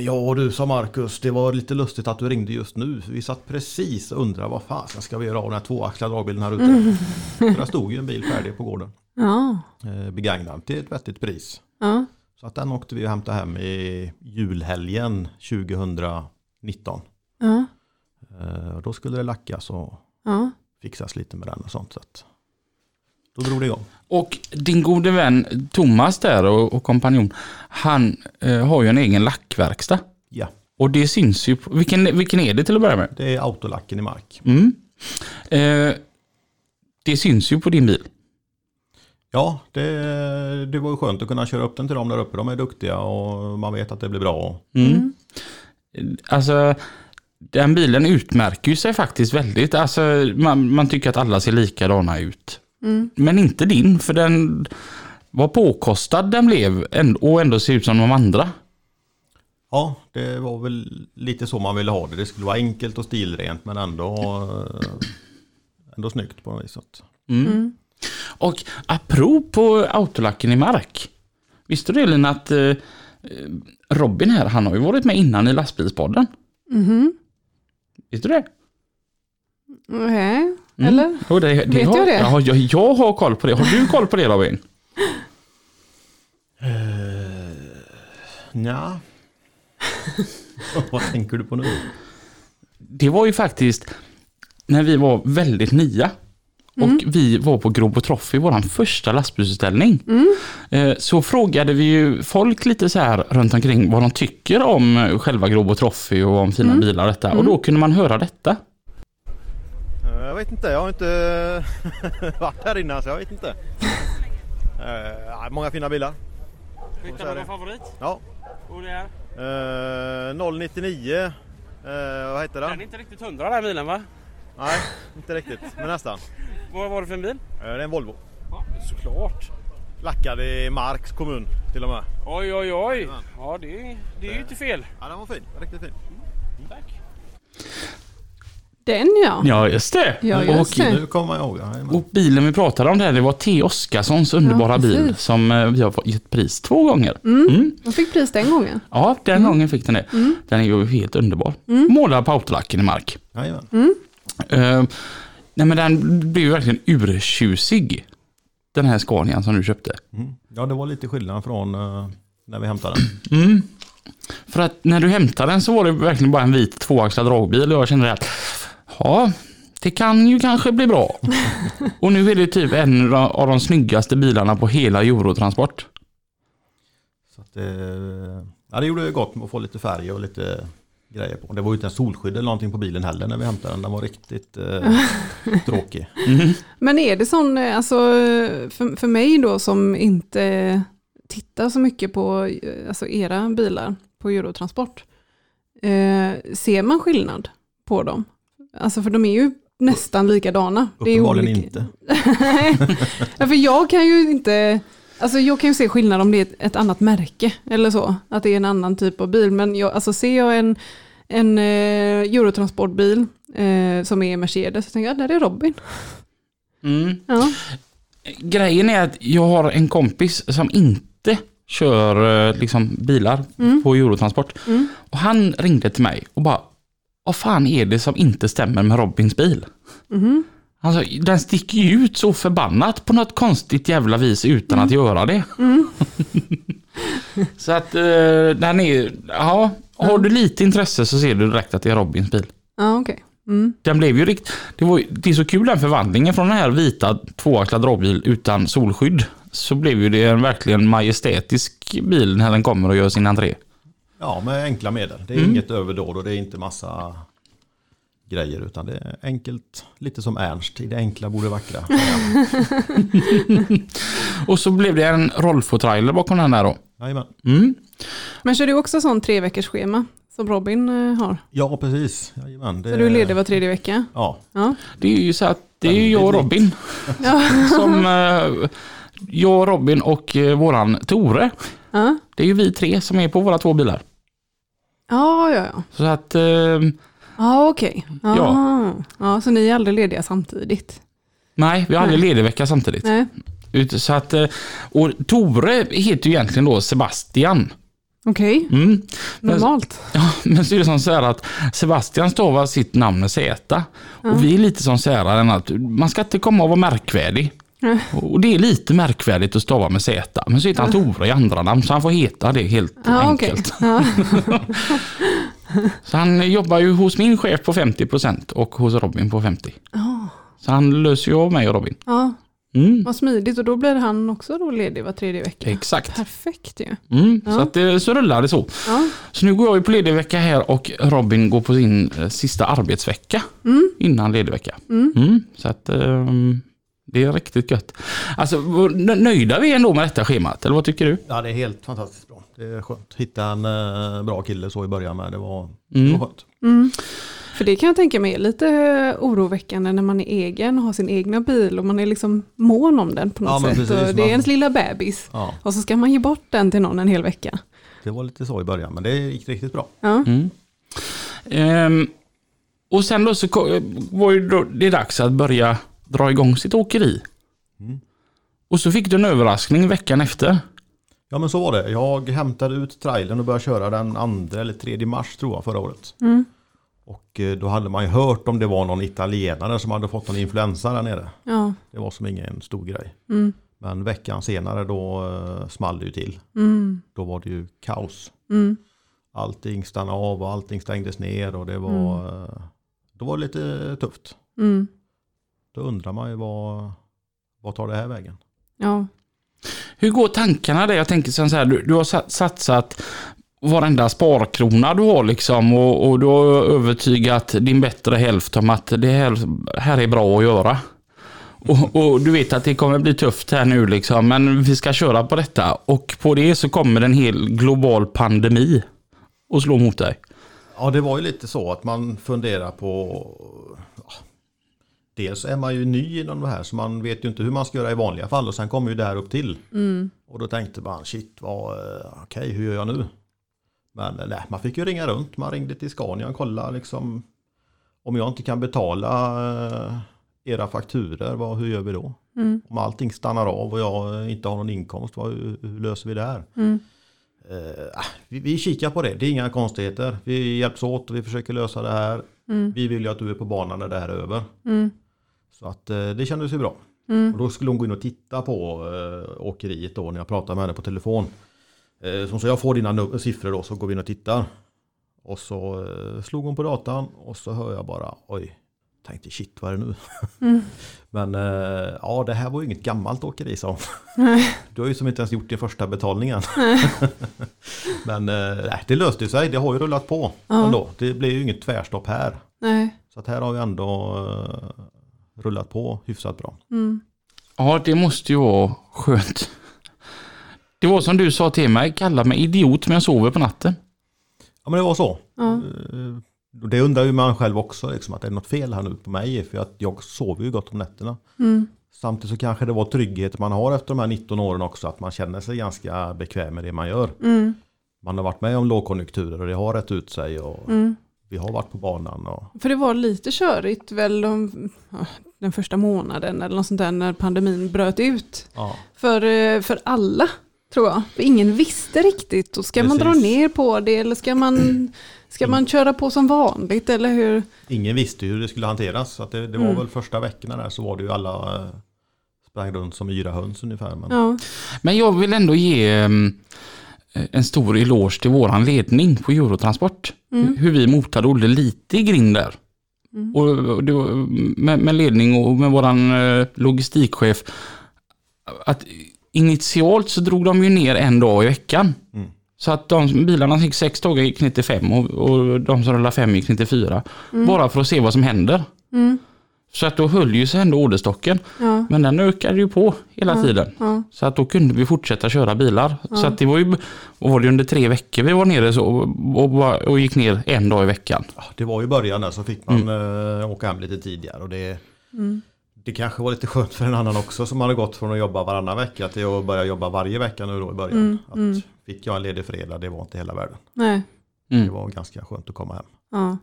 Ja du sa Marcus, det var lite lustigt att du ringde just nu. Vi satt precis och undrade vad fasen ska vi göra av den här tvåaxliga dragbilen här ute. För där stod ju en bil färdig på gården. Ja. Eh, Begagnad till ett vettigt pris. Ja. Så att den åkte vi och hämtade hem i julhelgen 2019. Ja. Eh, och Då skulle det lackas och Ja. fixas lite med den och sånt. Så att då drog det igång. Och din gode vän Thomas där och, och kompanjon, han eh, har ju en egen lackverkstad. Ja, Och det syns ju på, vilken, vilken är det till att börja med? det är autolacken i mark. Mm. Eh, det syns ju på din bil. Ja, det, det var ju skönt att kunna köra upp den till dem där uppe. De är duktiga och man vet att det blir bra. Mm. Alltså, den bilen utmärker sig faktiskt väldigt. Alltså, man, man tycker att alla ser likadana ut. Men inte din, för den var påkostad den blev och ändå ser ut som de andra. Ja, det var väl lite så man ville ha det. Det skulle vara enkelt och stilrent men ändå, eh, ändå snyggt på något vis. Så att- Och apropå autolacken i mark. Visste du Elin att eh, Robin här, han har ju varit med innan i lastbilspodden. Visste du det? Nej. Eller? Jo, det, det Vet har, jag det? Ja, jag, jag har koll på det. Har du koll på det Robin? Nja. Vad tänker du på nu? Det var ju faktiskt när vi var väldigt nya. Och vi var på Grobo Trophy, vår första lastbilsutställning. Eh, Så frågade vi ju folk lite så här runt omkring vad de tycker om själva Grobo Trophy och om fina bilar och detta. Och då kunde man höra detta. Eh, Jag vet inte, jag har inte varit här innan så jag vet inte. Eh, många fina bilar. Hittar du någon favorit? Ja. Och det är? Eh, 099. Eh, vad heter Den är den? inte riktigt hundra den bilen va? Nej, inte riktigt, men nästan. Vad var det för en bil? Eh, det är en Volvo. Ja, såklart. Lackad i Marks kommun till och med. Oj oj oj. Ja det, är- det är ju inte fel. Ja, den var fin. Riktigt fin. Tack. Den ja. Ja, just det. Ja, och, just det. Nu kommer jag ihåg. Ja, och bilen vi pratade om där, det var T. Oskarssons underbara Ja, bil som eh, vi har gett pris två gånger. Mm. De fick pris den gången. Ja, den gången fick den det. Den är ju helt underbar. Målad på autolacken i mark. Jajamän. Eh, nej men den blev ju verkligen urtjusig. Den här Scanian som du köpte. Mm. Ja, det var lite skillnad från eh, när vi hämtade den. Mm. För att när du hämtade den så var det verkligen bara en vit tvåaxlad dragbil och jag kände att ja, det kan ju kanske bli bra. och nu är det typ en av de snyggaste bilarna på hela Eurotransport. Så att, eh, ja, det gjorde gott att få lite färg och lite grejer på. Det var ju inte en solskydd eller någonting på bilen heller när vi hämtade den. Den var riktigt eh, tråkig. Men är det sån, eh, alltså för, för mig då som inte tittar så mycket på eh, alltså era bilar på Eurotransport, eh, ser man skillnad på dem? Alltså för de är ju nästan likadana. Det är Uppenbarligen olika- inte. ja, för jag kan ju inte, alltså jag kan ju se skillnad om det är ett, ett annat märke eller så, att det är en annan typ av bil. Men jag, alltså ser jag en, en eh, Eurotransportbil eh, som är Mercedes, så tänker jag, där är Robin. Mm. Ja. Grejen är att jag har en kompis som inte kör eh, liksom bilar på Eurotransport. Och han ringde till mig och bara, vad fan är det som inte stämmer med Robins bil? Alltså, den sticker ju ut så förbannat på något konstigt jävla vis utan att göra det. så att eh, den är, ja, har du lite intresse så ser du direkt att det är Robins bil. Ja, okej. Mm. Den blev ju rikt... Det, var, det är så kul den förvandlingen från den här vita tvåaxlad dragbil utan solskydd. Så blev ju det en verkligen majestätisk bil när den kommer och gör sin entré. Ja, med enkla medel. Det är inget överdåd och det är inte massa grejer utan det är enkelt. Lite som Ernst, i det enkla borde vackra. Och så blev det en Rolfo-trailer bakom den där då. Jajamän. Mm. Men kör du också sån tre veckors schema som Robin eh, har? Ja, precis. Jajamän. Det, Så du är ledig var tredje vecka? Ja, Ja. Det är ju så att det är ju jag och Robin. Som, eh, jag, Robin och eh, våran Tore. Ja, Det är ju vi tre som är på våra två bilar. ja, ja. ja. Så att eh, Ja, okej. Ja. Så ni är aldrig lediga samtidigt? nej, vi har aldrig ledig vecka samtidigt. Nej, Så att, eh, och Tore heter ju egentligen då Sebastian. okej. Mm. Men, Normalt. ja, men så är det som så här att Sebastian stavar sitt namn med Z. Och vi är lite som så här att man ska inte komma och vara märkvärdig. Nej. Och det är lite märkvärdigt att stava med Z. Men så heter han Tore i andra namn så han får heta det helt okej. enkelt. Ja. Så han jobbar ju hos min chef på 50% och hos Robin på 50%. Ja. Så han löser ju av mig och Robin. ja, Mm. vad smidigt. Och då blir han också då ledig var tredje vecka? Exakt. Perfekt ju. Mm. Ja. Så, att, det- så rullar det så. Ja. Så nu går jag ju på ledig vecka här och Robin går på sin eh, sista arbetsvecka innan ledig vecka. Mm. Så att ehm, det är riktigt gött. Alltså nöjda vi är ändå med detta schemat, eller vad tycker du? ja, det är helt fantastiskt bra. Det är skönt. Hitta en eh, bra kille så i början med. Det var, Mm. det var skönt. För det kan jag tänka mig är lite oroväckande när man är egen och har sin egna bil och man är liksom mån om den på något Ja, sätt. precis, det är man- ens lilla bebis. Ja, Och så ska man ge bort den till någon en hel vecka. det var lite så i början men det gick riktigt bra. Ja, Ehm, och sen då så var ju då det dags att börja dra igång sitt åkeri. Mm. Och så fick du en överraskning veckan efter. Ja men så var det. Jag hämtade ut trailern och började köra den 2 eller 3 mars tror jag förra året. Mm. Och eh, då hade man ju hört om det var någon italienare som hade fått någon influensa där nere. ja, Det var som ingen stor grej. mm, Men veckan senare då uh, small det ju till. mm, Då var det ju kaos. mm. Allting stannade av och allting stängdes ner och det var, eh, då var det lite tufft. Mm. Då undrar man ju vad, vad tar det här vägen? Ja, hur går tankarna där? Jag tänker så här, du, du har satsat varenda sparkrona du har liksom och, och du har övertygat din bättre hälft om att det här, här är bra att göra. Och, och du vet att det kommer bli tufft här nu liksom, men vi ska köra på detta. Och på det så kommer en hel global pandemi och slå mot dig. Ja det var ju lite så att man funderar på Dels är man ju ny inom det här så man vet ju inte hur man ska göra i vanliga fall och sen kommer ju det här upp till. Och då tänkte man shit vad eh, okej hur gör jag nu? Men eh, nej, man fick ju ringa runt. Man ringde till Scania och kolla liksom om jag inte kan betala eh, era fakturer, vad, hur gör vi då? mm, Om allting stannar av och jag inte har någon inkomst, vad, hur, hur löser vi det här? mm, Eh, vi, vi kikar på det, det är inga konstigheter. Vi hjälps åt och vi försöker lösa det här. mm, Vi vill ju att du är på banan när det här är över. Så att eh, det kändes ju bra. mm. Och då skulle hon gå in och titta på eh, åkeriet då när jag pratade med henne på telefon. Eh, så hon sa jag får dina siffror då så går vi in och tittar. Och så eh, slog hon på datan och så hör jag bara oj. Tänkte shit vad är det nu? Mm. Men eh, ja det här var ju inget gammalt åkeri sa hon. Du har ju som inte ens gjort din första betalningen. Men eh, det löste sig. Det har ju rullat på Ja. ändå. Det blev ju inget tvärstopp här. Nej. Så att här har vi ändå rullat på hyfsat bra. Mm. Ja, det måste ju vara skönt. Det var som du sa till mig, kalla mig idiot men jag sover på natten. Ja men det var så. Ja. Eh, Det undrar ju man själv också, liksom, att det är något fel här nu på mig. För att jag sover ju gott om nätterna. Mm. Samtidigt så kanske det var trygghet man har efter de här 19 åren också. Att man känner sig ganska bekväm med det man gör. Mm. Man har varit med om lågkonjunkturer och det har rätt ut sig. Och Mm. Vi har varit på banan. Och, För det var lite körigt väl de, ja, den första månaden eller något sånt där när pandemin bröt ut. ja. För, eh, för alla. tror jag. För ingen visste riktigt. Och ska man dra Precis. ner på det eller ska man, ska man köra på som vanligt eller hur? Ingen visste hur det skulle hanteras. Så att det, det var Mm. väl första veckorna där så var det ju alla eh, sprang runt som yra höns ungefär. Men Ja, Men jag vill ändå ge ehm, en stor eloge till våran ledning på Eurotransport. Mm. Hur vi motade Olle lite i grind där. Och och det var, med, med ledning och med våran eh, logistikchef. Att initialt så drog de ju ner en dag i veckan. Mm. Så att de bilarna som gick sex dagar gick ner till fem och, och de som rullade fem gick ner till fyra. Bara för att se vad som händer. Mm. Så att då höll ju sig ändå orderstocken. ja, Men den ökade ju på hela tiden. ja. Så att då kunde vi fortsätta köra bilar. Så att det var ju, och var det under tre veckor vi var nere så och, och, gick ner en dag i veckan. ja, det var ju början där så fick man eh, åka hem lite tidigare. Och det, det kanske var lite skönt för en annan också som hade gått från att jobba varannan vecka till att börja jobba varje vecka nu då i början. Att Fick jag en ledig fredag, det var inte hela världen. Nej. Det Mm. var ganska skönt att komma hem.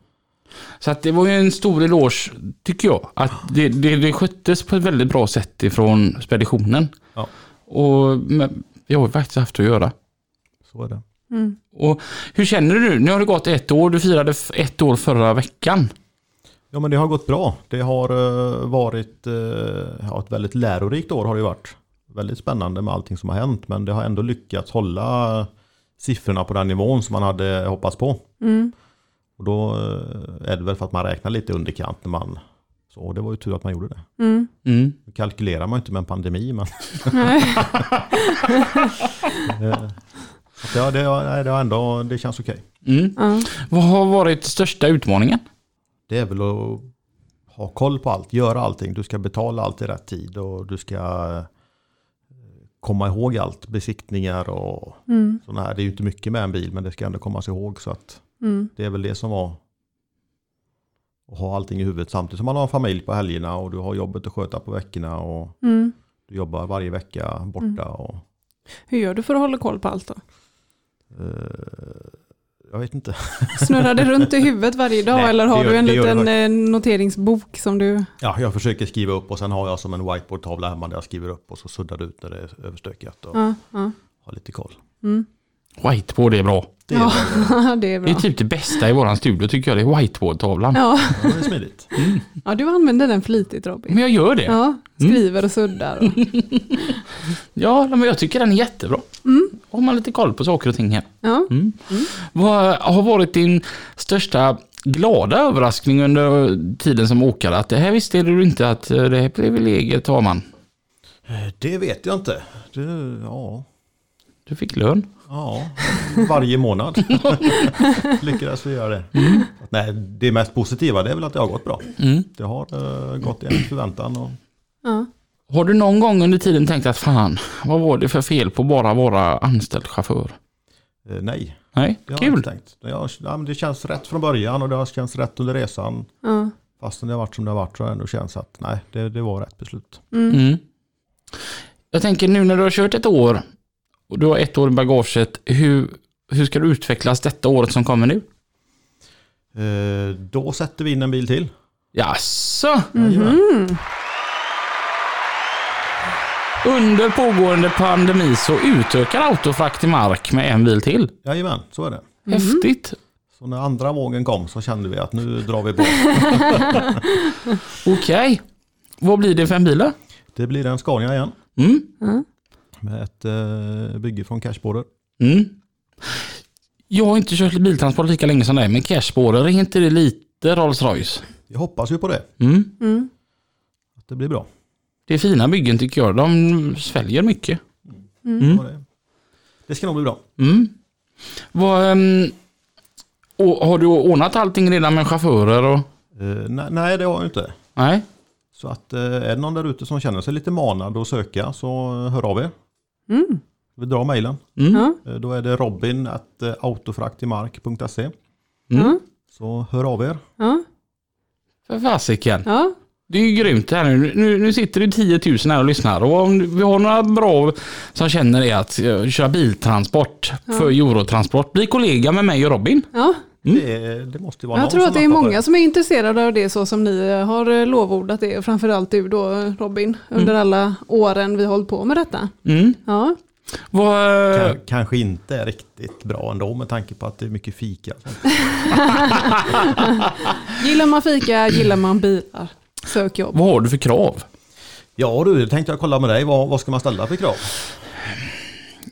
Så att det var ju en stor eloge, tycker jag. Att det, det, det sköttes på ett väldigt bra sätt ifrån speditionen. Ja. Och men, vi har ju faktiskt haft att göra. Så är det. Mm. Och hur känner du nu? Har det gått ett år. Du firade ett år förra veckan. Ja men det har gått bra. Det har eh, varit eh, ja, ett väldigt lärorikt år har det varit. Väldigt spännande med allting som har hänt men det har ändå lyckats hålla siffrorna på den nivån som man hade hoppats på. Mm. Och då eh, är det väl för att man räknar lite underkant när man så det var ju tur att man gjorde det. Mm. Mm. Kalkylerar man ju inte med en pandemi men eh, ja, det, det, ändå, det känns okej. Mm. Ja. Vad har varit största utmaningen? Det är väl att ha koll på allt, göra allting. Du ska betala allt i rätt tid och du ska eh, komma ihåg allt. Besiktningar och Mm. sådana här. Det är ju inte mycket med en bil men det ska ändå komma sig ihåg. Så att Mm. det är väl det som var att ha allting i huvudet samtidigt som man har en familj på helgerna och du har jobbet att sköta på veckorna och Mm. du jobbar varje vecka borta. Och, Hur gör du för att hålla koll på allt då? eh, jag vet inte. Snurrar det runt i huvudet varje dag Nej, eller har gör- du en liten det eh, noteringsbok som du... Ja, jag försöker skriva upp och sen har jag som en whiteboard-tavla hemma där jag skriver upp och så suddar det ut när det är överstökat och Ja, ja. har lite koll. Mm. Whiteboard är bra. Det är, ja bra. det är Det är bra. typ det bästa i våran studio tycker jag. Det är whiteboard-tavlan. Ja. ja, det är smidigt. ja, du använder den flitigt Robin. Men jag gör det. Ja, Ja, skriver och suddar. Och... men jag tycker den är jättebra. Mm. Har man lite koll på saker och ting här. Ja. Mm. Vad har varit din största glada överraskning under tiden som åkare? Att det här visste du inte att det här privilegiet har man. Eh, Det vet jag inte. Det, ja, Du fick lön. ja, varje månad lyckades vi göra det. Att Nej, det mest positiva det är väl att det har gått bra. Mm. Det har eh, gått enligt förväntan. Och, Ja. Har du någon gång under tiden tänkt att fan, vad var det för fel på bara vara anställd chaufför? eh, nej, Nej, det har jag kul. inte tänkt. Det, har, ja, men det känns rätt från början och det har känts rätt under resan. Ja. Fastän det har varit som det har varit så har det ändå känts att nej, det, det var rätt beslut. Mm. Jag tänker nu när du har kört ett år och du har ett år i bagaget, hur, hur ska du utvecklas detta året som kommer nu? Eh, då sätter vi in en bil till. Jaså? Jajamän. Under pågående pandemi så utökar Autofrakt i mark med en bil till. Jajamän, så är det. Häftigt. Så när andra vågen kom så kände vi att nu drar vi på. Okej. Vad blir det för en bil då? Det blir en Scania igen. Mm. Med ett eh, bygge från Cashborder. Mm. Jag har inte kört biltransport lika länge som dig, men Cashborer, är inte det lite Rolls Royce? Jag hoppas ju på det. Mm. Mm. Att det blir bra. Det är fina byggen tycker jag. De sväljer mycket. Mm. Ja, det, ska nog bli bra. Mm. Vad, ehm, och har du ordnat allting redan med chaufförer? Och, Eh, nej, nej, det har jag inte. nej? Så att eh, är det någon där ute som känner sig lite manad att söka så hör av er. Mm. Vi drar mejlen. Mm. Ja. Eh, Då är det robin at eh, autofraktimark.se. Mm. Ja. Så hör av er. Ja. För fasiken. Ja. Det är ju grymt det här nu. nu. Nu sitter det 10 000 här och lyssnar. Och om vi har några bra som känner är att eh, köra biltransport för Eurotransport. Bli kollega med mig och Robin. ja. Det, det måste vara Jag tror att det är många som är intresserade av det så som ni har eh, lovordat det. Framförallt du då Robin. Under alla åren vi har hållit på med detta. Mm. Ja. Vad, eh, K- kanske inte är riktigt bra ändå med tanke på att det är mycket fika. Gillar man fika, gillar man bilar. Sök jobb. vad har du för krav? Ja du, tänkte jag kolla med dig. Vad, vad ska man ställa för krav?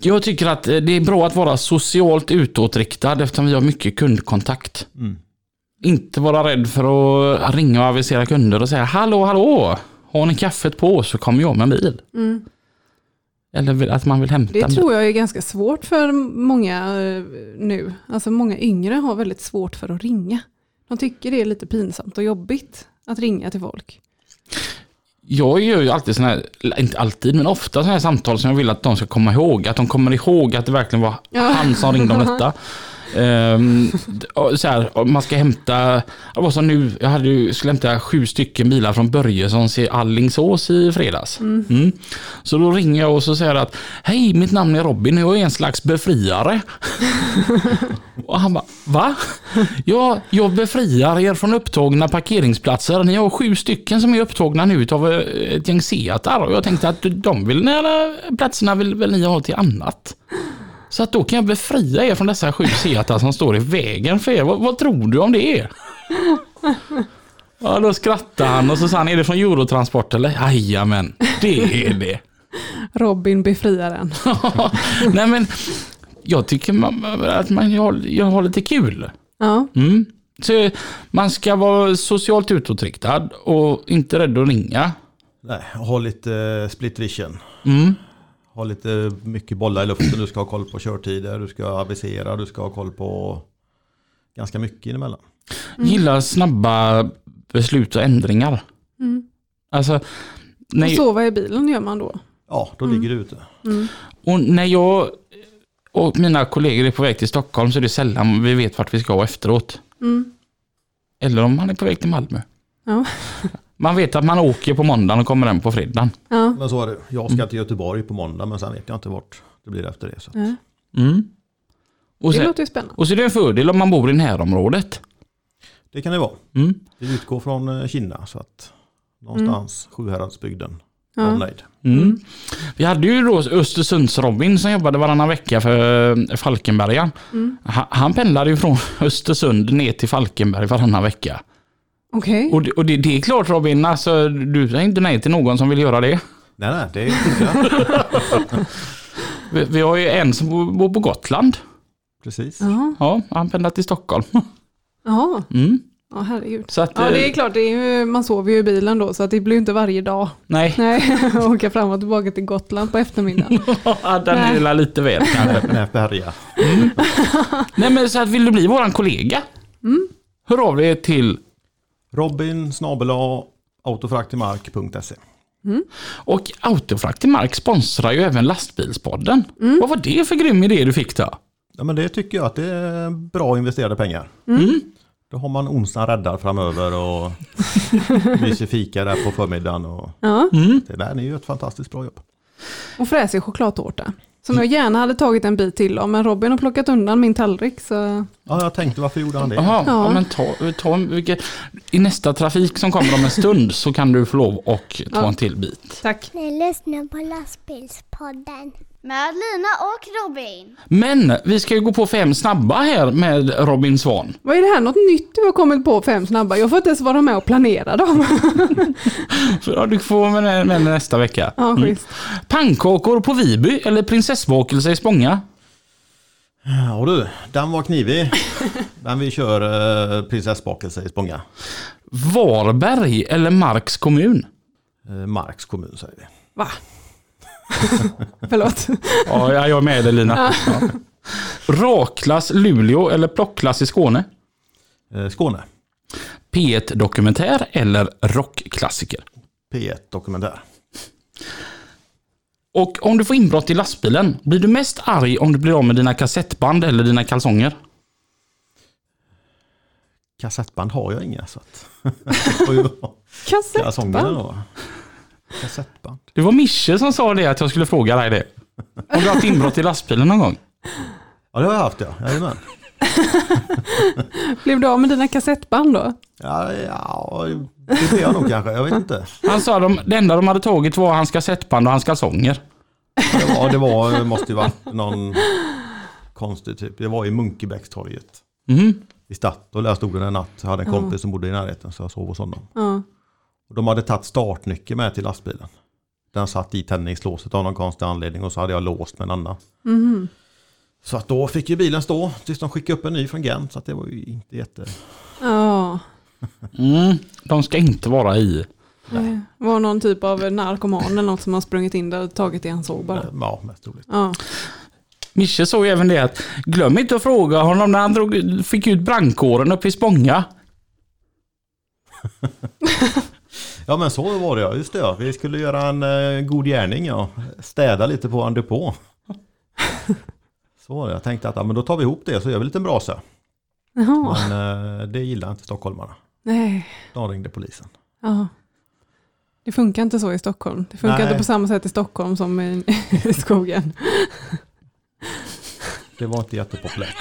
Jag tycker att eh, det är bra att vara socialt utåtriktad eftersom vi har mycket kundkontakt. Inte vara rädd för att ringa och avisera kunder och säga hallå, hallå, har ni kaffet på så kommer jag med bil. Eller vill- att man vill hämta Det tror jag är ganska svårt för många eh, nu. Alltså många yngre har väldigt svårt för att ringa. De tycker det är lite pinsamt och jobbigt att ringa till folk. Jag gör ju alltid sådana här, inte alltid, men ofta sådana här samtal som jag vill att de ska komma ihåg. Att de kommer ihåg att det verkligen var han som ringde om detta. Och så här, man ska hämta, var som nu, jag hade ju, skulle hämta sju stycken bilar från Börjessons i Allingsås i fredags. Mm. Så då ringer jag och så säger att Hej, mitt namn är Robin och jag är en slags befriare. och han bara, va? Ja, jag befriar er från upptagna parkeringsplatser. Ni har sju stycken som är upptagna nu av eh, ett gäng Seatar och jag tänkte att de vill, platserna vill väl ni ha till annat. Så att då kan jag befria er från dessa sju Seatar som står i vägen för er. Vad, vad tror du om det? Ja, då skrattade han och så sa han, är det från Eurotransport eller? Jajamän, det är det. Robin befriaren. Nej men, jag tycker man, att man jag har lite kul. Ja, Mm. Så man ska vara socialt utåtriktad och inte rädd att ringa. Nej, ha lite eh, split vision. Mm. Ha lite mycket bollar i luften. Du ska ha koll på körtider, du ska avisera, du ska ha koll på ganska mycket emellan. Gillar snabba beslut och ändringar. Alltså, när, och sova i bilen gör man då. Ja, då ligger du ute. och när jag och mina kollegor är på väg till Stockholm så är det sällan vi vet vart vi ska efteråt. Eller om man är på väg till Malmö. Ja. Man vet att man åker på måndagen och kommer hem på fredagen. Ja. Men så är det. Jag ska till Göteborg på måndag men sen vet jag inte vart det blir efter det. Så. att- Mm. Och, Det sen, låter ju spännande. och så är det en fördel om man bor i närområdet. Det kan det vara. Mm. Vi utgår från eh, Kina så att någonstans Sjuhäradsbygden. Ja. Mm. Vi hade ju då Östersunds-Robin som jobbade varannan vecka för eh, Falkenberga. Han, han pendlade ju från Östersund ner till Falkenberg varannan vecka. Okej. Och, det, och det, det är klart Robin, alltså, du säger inte nej till någon som vill göra det. Nej, nej, det är inte Vi, vi har ju en som bor- på Gotland. Precis. Ja. Ja, han pendlar till Stockholm. Ja. Mm. ja, herregud. Så att, Ja, det är eh, klart, det är ju, man sover ju i bilen då, så att det blir ju inte varje dag. Nej, Nej, åka fram och tillbaka till Gotland på eftermiddagen. den är väl lite väl kanske. Med Berga. Nej men så att vill du bli våran kollega? Hör av dig till Robin snabel-a autofraktimark.se Och Autofrakt i Mark sponsrar ju även lastbilspodden. Vad var det för grym idé du fick då? Ja, men det tycker jag att det är bra investerade pengar. Mm. Då har man onsdag räddar framöver och mysig fika där på förmiddagen. Och Ja, det där är ju ett fantastiskt bra jobb. och fräsig chokladtårta. Som jag gärna hade tagit en bit till av, men Robin har plockat undan min tallrik. Så... Ja, jag tänkte varför gjorde han det? Jaha, ja. Ja. men ta, ta vilket, i nästa trafik som kommer om en stund så kan du få lov och ta Ja. en till bit. Tack. Ni lyssnar på lastbilspodden. Med Lina och Robin. Men vi ska ju gå på fem snabba här med Robin Svan. Vad är det här? Något nytt du har kommit på fem snabba? Jag får inte ens vara med och planera dem. Ja, du får med, med nästa vecka. Ja, Mm. Pannkakor på Viby eller prinsessbakelse i Spånga? Ja du, den var knivig. Men vi kör eh, prinsessbakelse i Spånga. Varberg eller Marks kommun? Eh, Marks kommun säger vi. Va? Förlåt. Ja, jag är med dig Lina. Ja. Rakklass Luleå eller plockklass i Skåne? Eh, Skåne. P1 Dokumentär eller rockklassiker? P1 Dokumentär. Och om du får inbrott i lastbilen, blir du mest arg om du blir av med dina kassettband eller dina kalsonger? Kassettband har jag inga så att... Kassettband. Kassettband. Det var Mische som sa det att jag skulle fråga dig det. Har du haft inbrott i lastbilen någon gång? Ja det har jag haft ja, jajamän. Blev du av med dina kassettband då? Ja, ja, det blir jag nog kanske, jag vet inte. Han sa att de, det enda de hade tagit var hans kassettband och hans kalsonger. Det var, det var, det måste ju varit någon konstig typ. Det var i Munkebäckstorget. Mm. I Statoil, där stod det en natt. Jag hade en kompis som bodde i närheten så jag sov hos honom. Ja. Och de hade tagit startnyckeln med till lastbilen. Den satt i tändningslåset av någon konstig anledning och så hade jag låst med en annan. Mhm. Så att då fick ju bilen stå tills de skickade upp en ny från Gent. Så att det var ju inte jätte... Ja. Mm. De ska inte vara i. Det var någon typ av narkoman eller något som har sprungit in där och tagit det han såg bara. Ja, mest troligt. Ja. Mische såg även det att glöm inte att fråga honom när han drog, fick ut brandkåren uppe i Spånga. Ja men så var det ja, just det ja. Vi skulle göra en eh, god gärning ja. Städa lite på en depå. Så var det. Jag tänkte att ja, men då tar vi ihop det så gör vi lite brasa. Jaha. Men eh, det gillar inte stockholmarna. Nej. De ringde polisen. Ja. Det funkar inte så i Stockholm. Det funkar Nej. inte på samma sätt i Stockholm som i, i skogen. Det var inte jättepopulärt.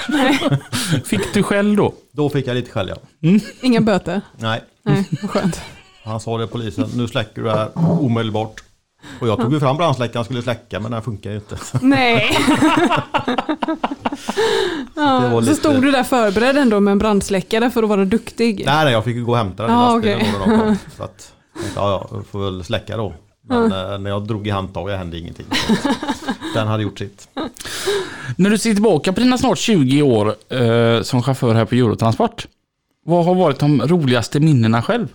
Fick du själv då? Då fick jag lite skäll ja. Inga böter. Nej, Nej, vad skönt. Han sa det polisen. Nu släcker du det här omedelbart. Och jag tog ju fram brandsläckaren skulle släcka men den funkar ju inte. Nej. Ja, så lite- stod du där förberedd ändå med en brandsläckare för att vara duktig. Nej, nej jag fick ju gå och hämta den i Ja, lastbilen okej. när de. Så att, ja, jag får väl släcka då. Men eh, när jag drog i handtaget hände ingenting. Den hade gjort sitt. När du ser tillbaka på dina snart 20 år eh, som chaufför här på Eurotransport. Vad har varit de roligaste minnena själv?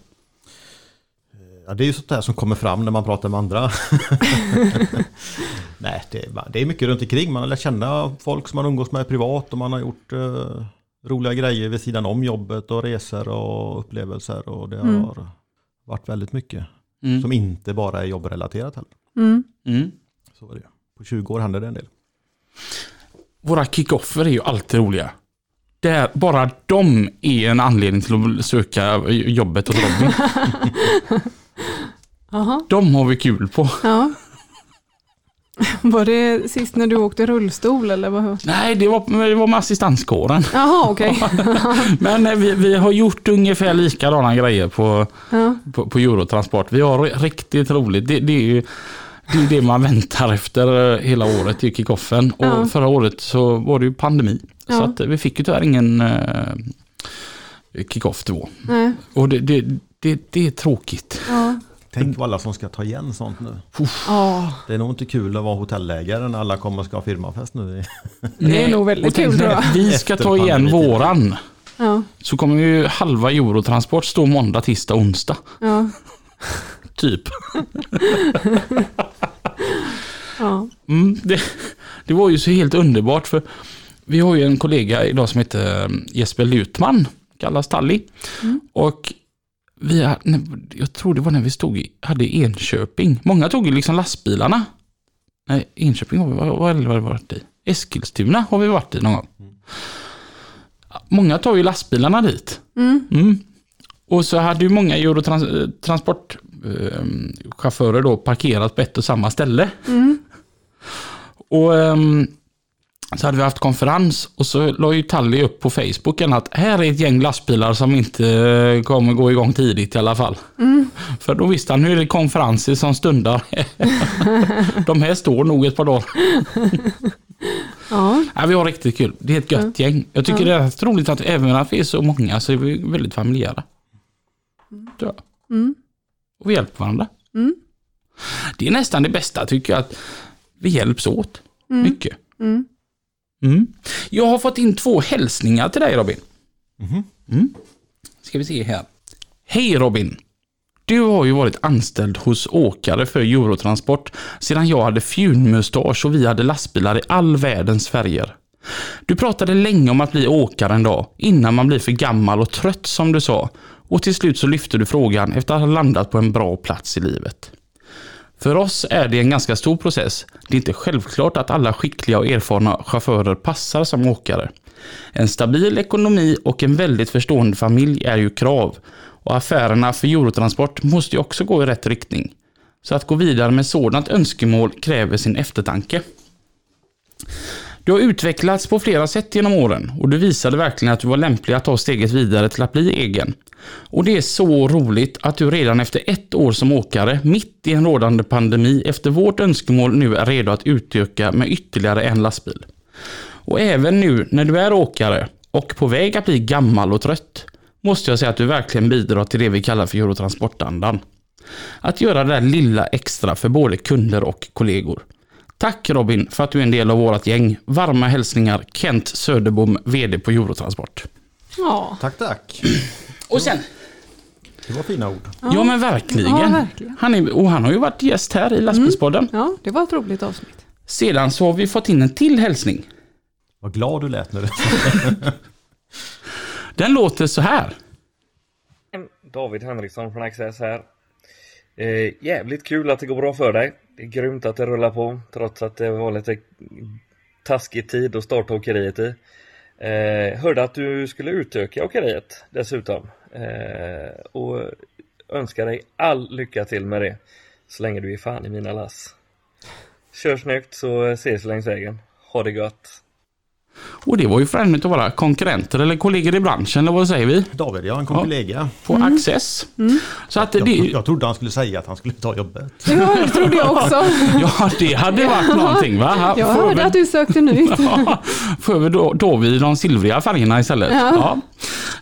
Ja, det är ju sånt där som kommer fram när man pratar med andra. Nej, det det är mycket runt omkring. Man har lärt känna folk som man umgås med privat och man har gjort eh, roliga grejer vid sidan om jobbet och resor och upplevelser. Och det Mm. har varit väldigt mycket Mm. som inte bara är jobbrelaterat heller. Mm. Mm. Så var det. På 20 år hände det en del. Våra kickoffer är ju alltid roliga. Där, bara de är en anledning till att söka jobbet hos Robin. De har vi kul på. Ja. Var det sist när du åkte rullstol eller vad? Nej, det var, det var med assistanskåren. Jaha, okej. Men eh, vi, vi har gjort ungefär likadana grejer på, Ja. på, på Eurotransport. Vi har riktigt roligt. Det, det är ju det, är det man väntar efter eh, hela året i kickoffen. Och Ja. förra året så var det ju pandemi. Så Ja. att eh, vi fick ju tyvärr ingen kickoff då. Nej. Och det, det, det, det är tråkigt. Ja. Tänk på alla som ska ta igen sånt nu. Ja. Det är nog inte kul att vara hotellägare när alla kommer och ska ha firmafest nu. Det är nog väldigt och tänk kul, vi ska Efter ta igen våran. Ja. Så kommer ju halva Eurotransport stå måndag, tisdag, onsdag. Ja. Typ. Ja. Mm, det, det var ju så helt underbart för vi har ju en kollega idag som heter eh, Jesper Lutman, kallas Talli. Och vi, jag tror det var när vi stod i, hade i Enköping. Många tog ju liksom lastbilarna. Nej, Enköping har vi vad, vad har vi varit i? Eskilstuna har vi varit i någon gång. Många tar ju lastbilarna dit. Mm. Mm. Och så hade ju många Eurotransportchaufförer då parkerat på ett och samma ställe. Mm. Och ehm, så hade vi haft konferens och så la ju Tally upp på Facebooken att här är ett gäng lastbilar som inte eh, kommer gå igång tidigt i alla fall. För då visste han, nu är det konferenser som stundar. De här står nog ett par dagar. Ja. Ja, vi har riktigt kul. Det är ett gött gäng. Jag tycker det är roligt att även att vi är så många så är vi väldigt familjära. Ja. Mm. Och vi hjälper varandra. Mm. Det är nästan det bästa tycker jag, att vi hjälps åt mycket. Mm. Jag har fått in två hälsningar till dig Robin. Mm. Ska vi se här. Hej Robin! Du har ju varit anställd hos åkare för Eurotransport sedan jag hade fjunmustasch och vi hade lastbilar i all världens färger. Du pratade länge om att bli åkare en dag, innan man blir för gammal och trött som du sa. Och till slut så lyfte du frågan efter att ha landat på en bra plats i livet. För oss är det en ganska stor process. Det är inte självklart att alla skickliga och erfarna chaufförer passar som åkare. En stabil ekonomi och en väldigt förstående familj är ju krav. Och affärerna för Eurotransport måste ju också gå i rätt riktning. Så att gå vidare med sådant önskemål kräver sin eftertanke. Du har utvecklats på flera sätt genom åren och du visade verkligen att du var lämplig att ta steget vidare till att bli egen. Och det är så roligt att du redan efter ett år som åkare, mitt i en rådande pandemi, efter vårt önskemål nu är redo att utöka med ytterligare en lastbil. Och även nu när du är åkare och på väg att bli gammal och trött, måste jag säga att du verkligen bidrar till det vi kallar för Eurotransportandan. Att göra det där lilla extra för både kunder och kollegor. Tack Robin för att du är en del av vårt gäng. Varma hälsningar Kent Söderbom, VD på Eurotransport. Ja, Tack, tack. Och sen, Det var fina ord. ja, men verkligen. Ja, verkligen. Han, är, och han har ju varit gäst här i Lastbilspodden. ja, det var ett roligt avsnitt. Sedan så har vi fått in en till hälsning. Vad glad du lät när du Den låter så här. David Henriksson från Access här. Eh, jävligt kul att det går bra för dig. Det är grymt att det rullar på trots att det var lite taskig tid att starta åkeriet i. Eh, hörde att du skulle utöka åkeriet dessutom. Eh, och önskar dig all lycka till med det. Så länge du är fan i mina lass. Kör snyggt så ses vi längs vägen. Ha det gött! Och det var ju en av våra konkurrenter eller kollegor i branschen, eller vad säger vi? David, jag har en Ja. kollega. På Access. Så att det, Jag, jag trodde han skulle säga att han skulle ta jobbet. Ja, det trodde jag också. ja, det hade varit någonting va? Jag Får hörde vi- att du sökte nytt. Ja, Får vi då, då vi de silvriga färgerna istället? Ja. Ja.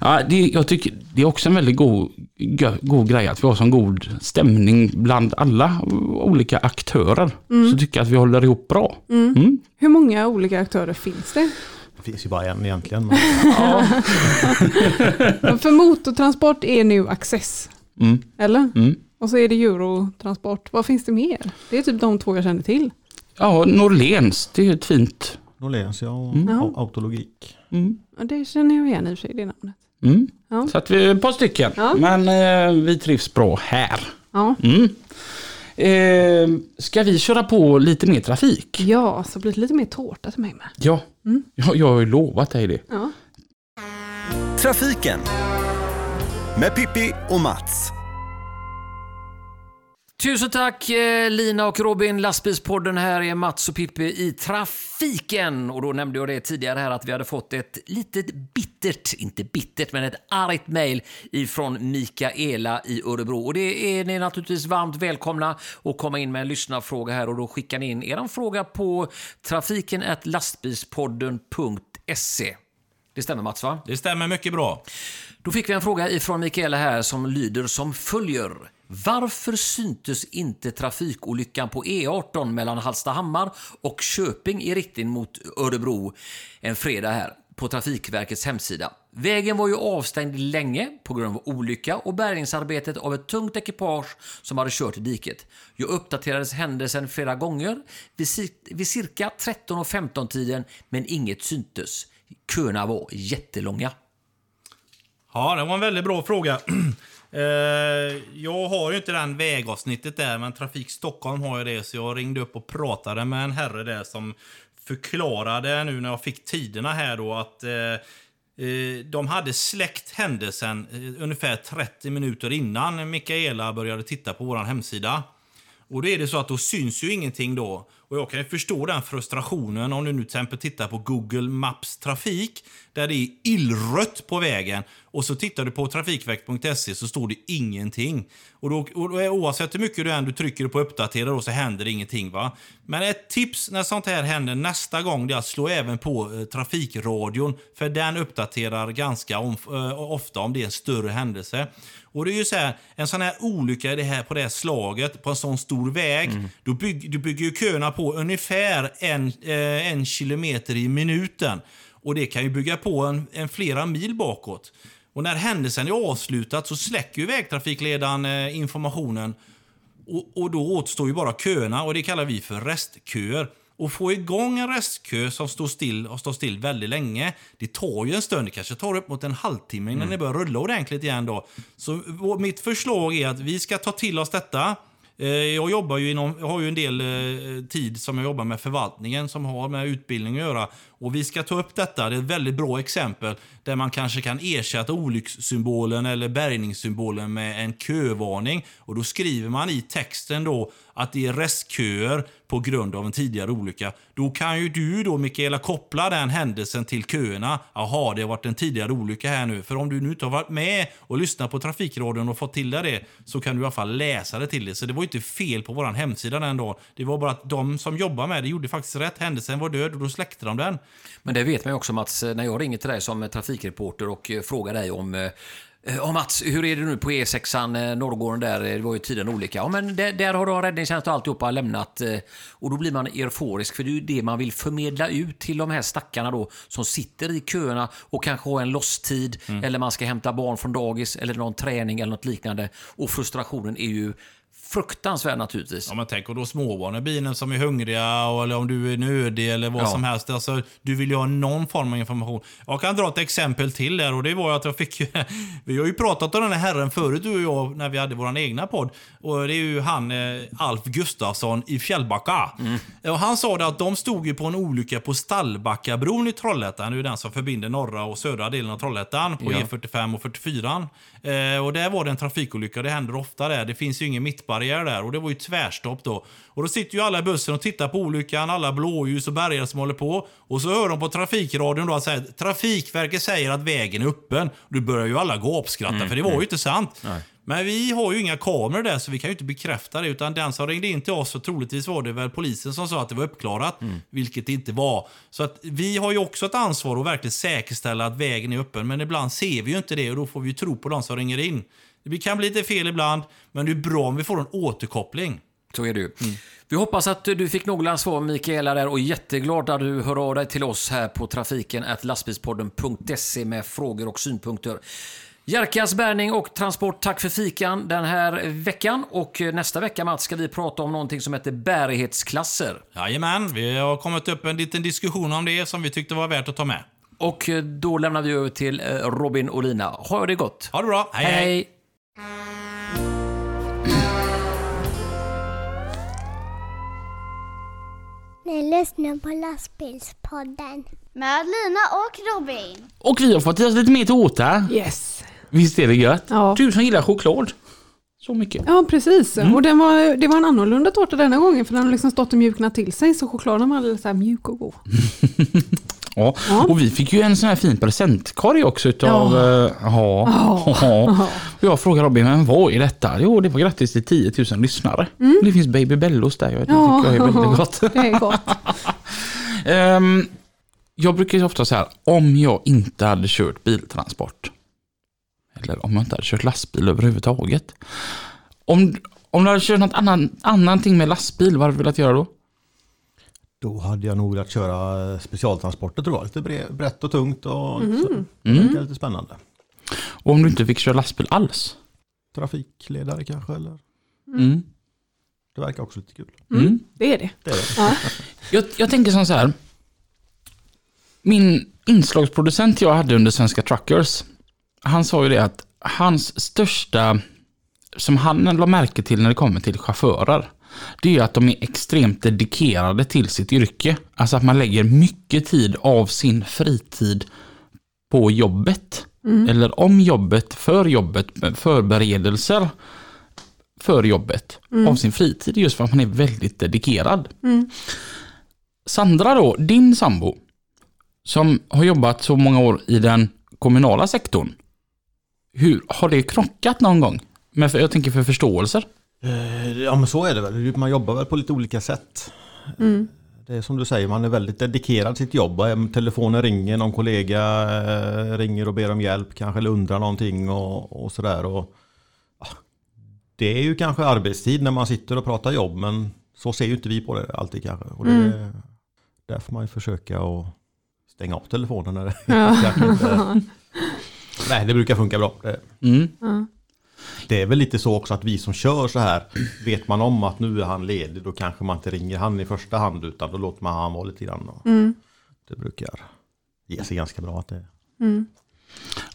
Ja, det, jag tycker det är också en väldigt god, go- god grej att vi har sån god stämning bland alla olika aktörer. Så tycker jag att vi håller ihop bra. Mm. Hur många olika aktörer finns det? Det finns ju bara en egentligen. Men För motortransport är nu Access, Mm. eller? Mm. Och så är det Eurotransport. Vad finns det mer? Det är typ de två jag känner till. Ja, Norlens, det är ett fint. Norlens, ja. Och Mm. au- Autologik. Mm. Ja, det känner jag igen i och för sig, det namnet. Mm. Ja. Så att vi är ett par stycken. Ja. Men eh, vi trivs bra här. Ja. Eh, ska vi köra på lite mer trafik? ja, så blir det lite mer tårta till mig med. Ja, Mm. jag, jag har ju lovat dig det. Ja. Trafiken med Pippi och Mats. Tusen tack eh, Lina och Robin. Lastbilspodden här är Mats och Pippi i trafiken. Och då nämnde jag det tidigare här att vi hade fått ett litet bittert, inte bittert, men ett argt mejl ifrån Mikaela i Örebro. Och det är ni naturligtvis varmt välkomna att komma in med en lyssnarfråga här och då skickar ni in er fråga på trafiken lastbilspodden.se. Det stämmer Mats va? Det stämmer mycket bra. Då fick vi en fråga ifrån Mikaela här som lyder som följer. Varför syntes inte trafikolyckan på E18 mellan Hallstahammar och Köping i riktning mot Örebro en fredag här på Trafikverkets hemsida? Vägen var ju avstängd länge på grund av olycka och bärgningsarbetet av ett tungt ekipage som hade kört i diket. Jag uppdaterades händelsen flera gånger vid, cirka 13 och 15 tiden men inget syntes. Köerna var jättelånga. Ja, det var en väldigt bra fråga. Eh, jag har ju inte den vägavsnittet där, men Trafik Stockholm har ju det. Så jag ringde upp och pratade med en herre där som förklarade nu när jag fick tiderna här då att eh, eh de hade släckt händelsen eh, ungefär 30 minuter innan Mikaela började titta på vår hemsida. Och då är det så att då syns ju ingenting då. Och jag kan ju förstå den frustrationen om du nu till exempel tittar på Google Maps trafik där det är illrött på vägen och så tittar du på trafikverket.se så står det ingenting. Och då, och oavsett hur mycket du än du trycker på uppdatera då så händer ingenting va. Men ett tips när sånt här händer nästa gång det är att slå även på eh, trafikradion för den uppdaterar ganska om, eh, ofta om det är en större händelse. Och det är ju så här, en sån här olycka det här, på det här slaget på en sån stor väg, då bygg, du bygger ju köerna på ungefär en, eh, en kilometer i minuten. Och det kan ju bygga på en, en flera mil bakåt. Och när händelsen är avslutad så släcker ju vägtrafikledaren eh, informationen och, och då återstår ju bara köerna och det kallar vi för restköer. Och få igång en restkö som står still och står still väldigt länge, det tar ju en stund. Det kanske tar upp mot en halvtimme innan det börjar rulla ordentligt igen då. Så mitt förslag är att vi ska ta till oss detta. Eh, jag jobbar ju inom, jag har ju en del eh, tid som jag jobbar med förvaltningen som har med utbildning att göra. Och vi ska ta upp detta, det är ett väldigt bra exempel där man kanske kan ersätta olyckssymbolen eller bärgningssymbolen med en kövarning. Och då skriver man i texten då att det är restköer på grund av en tidigare olycka. Då kan ju du då Mikaela koppla den händelsen till köerna. Jaha, det har varit en tidigare olycka här nu. För om du nu inte har varit med och lyssnat på trafikradion och fått till dig det så kan du i alla fall läsa det till dig. Så det var ju inte fel på vår hemsida den dagen. Det var bara att de som jobbar med det gjorde faktiskt rätt. Händelsen var död och då släckte de den. Men det vet man ju också Mats, när jag ringer till dig som trafikreporter och eh, frågar dig om eh, Ja Mats, hur är det nu på E6an eh, Norrgården där? Det var ju tydligen olika. Ja men där, där har då räddningstjänst och alltihopa lämnat. eh, Och då blir man euforisk för det är ju det man vill förmedla ut till de här stackarna då som sitter i köerna och kanske har en losstid eller man ska hämta barn från dagis eller någon träning eller något liknande. Och frustrationen är ju fruktansvärd naturligtvis. Ja, men tänk och då småbarn i bilen som är hungriga och, eller om du är nödig eller vad Ja. som helst. Alltså, du vill ju ha någon form av information. Jag kan dra ett exempel till där och det var att jag fick Vi har ju pratat om den här herren förut du och jag när vi hade vår egna podd. Och det är ju han eh, Alf Gustafsson i Fjällbacka. Och han sa det att de stod ju på en olycka på Stallbackabron i Trollhättan. Det är den som förbinder norra och södra delen av Trollhättan på Ja. E45 och 44. Eh, och där var det en trafikolycka. Det händer ofta där. Det finns ju ingen mittbarriär där och det var ju tvärstopp då. Och då sitter ju alla i bussen och tittar på olyckan, alla blåljus och bärgare som håller på. Och så hör de på trafikradion då att säga, Trafikverket säger att vägen är öppen. Då börjar ju alla gapskratta för det var ju inte sant. Men vi har ju inga kameror där så vi kan ju inte bekräfta det. Utan den som ringde in till oss, så troligtvis var det väl polisen som sa att det var uppklarat. Vilket det inte var. Så att vi har ju också ett ansvar att verkligen säkerställa att vägen är öppen. Men ibland ser vi ju inte det och då får vi ju tro på de som ringer in. Det kan bli lite fel ibland, men det är bra om vi får en återkoppling. Så är det ju. Vi hoppas att du fick några svar Mikaela där och jätteglad att du hör av dig till oss här på trafiken lastbilspodden.se med frågor och synpunkter. Jerkas bärgning och transport, tack för fikan den här veckan. Och nästa vecka Mats ska vi prata om någonting som heter bärighetsklasser. Jajamän, vi har kommit upp en liten diskussion om det som vi tyckte var värt att ta med. Och då lämnar vi över till eh, Robin och Lina. Ha det gott! Ha det bra, hej hej! hej. Ni lyssnar på lastbilspodden. Med Lina och Robin. Och vi har fått i oss lite mer tårta. Yes. Visst är det gött? Ja. Du som gillar choklad. Så mycket. Ja, precis. Och den var, det var en annorlunda tårta denna gången för den har liksom stått och mjuknat till sig så chokladen var alldeles så här mjuk och god. Ja. Ja. Och vi fick ju en sån här fin presentkorg också utav... Ja. eh, Ja. Ja. Och jag frågade Robin, men vad är detta? Jo, det var grattis till 10 000 lyssnare. Det finns Baby Bellos där, jag vet, Ja. tycker jag är väldigt gott. Det är gott. Ehm, jag brukar ju ofta säga om jag inte hade kört biltransport. Eller om jag inte hade kört lastbil överhuvudtaget. Om, om du hade kört något annan, annanting med lastbil, vad hade du velat göra då? Då hade jag nog velat köra specialtransporter tror jag. Lite bre- brett och tungt och Mhm. så. Det Mm. verkar lite spännande. Och om du inte fick köra lastbil alls? Trafikledare kanske eller? Mm. Det verkar också lite kul. Mm. Det är det. Det är det. Ja. Jag, jag tänker som så här. Min inslagsproducent jag hade under Svenska Truckers, han sa ju det att hans största, som han la märke till när det kommer till chaufförer, det är att de är extremt dedikerade till sitt yrke. Alltså att man lägger mycket tid av sin fritid på jobbet. Eller om jobbet, för jobbet, förberedelser för jobbet av sin fritid just för att man är väldigt dedikerad. Sandra då, din sambo, som har jobbat så många år i den kommunala sektorn. Hur, har det krockat någon gång? Men för, jag tänker för förståelser. Eh, Ja men så är det väl. Man jobbar väl på lite olika sätt. Det är som du säger, man är väldigt dedikerad sitt jobb. Om telefonen ringer, någon kollega eh, ringer och ber om hjälp kanske eller undrar någonting och, och sådär. Och, ja, det är ju kanske arbetstid när man sitter och pratar jobb men så ser ju inte vi på det alltid kanske. Och det, Där får man ju försöka att stänga av telefonen när det Ja. kanske inte... Nej, det brukar funka bra. Det, Mm. det är väl lite så också att vi som kör så här, vet man om att nu är han ledig, då kanske man inte ringer han i första hand, utan då låter man han vara lite grann. Och Det brukar ge sig ganska bra att det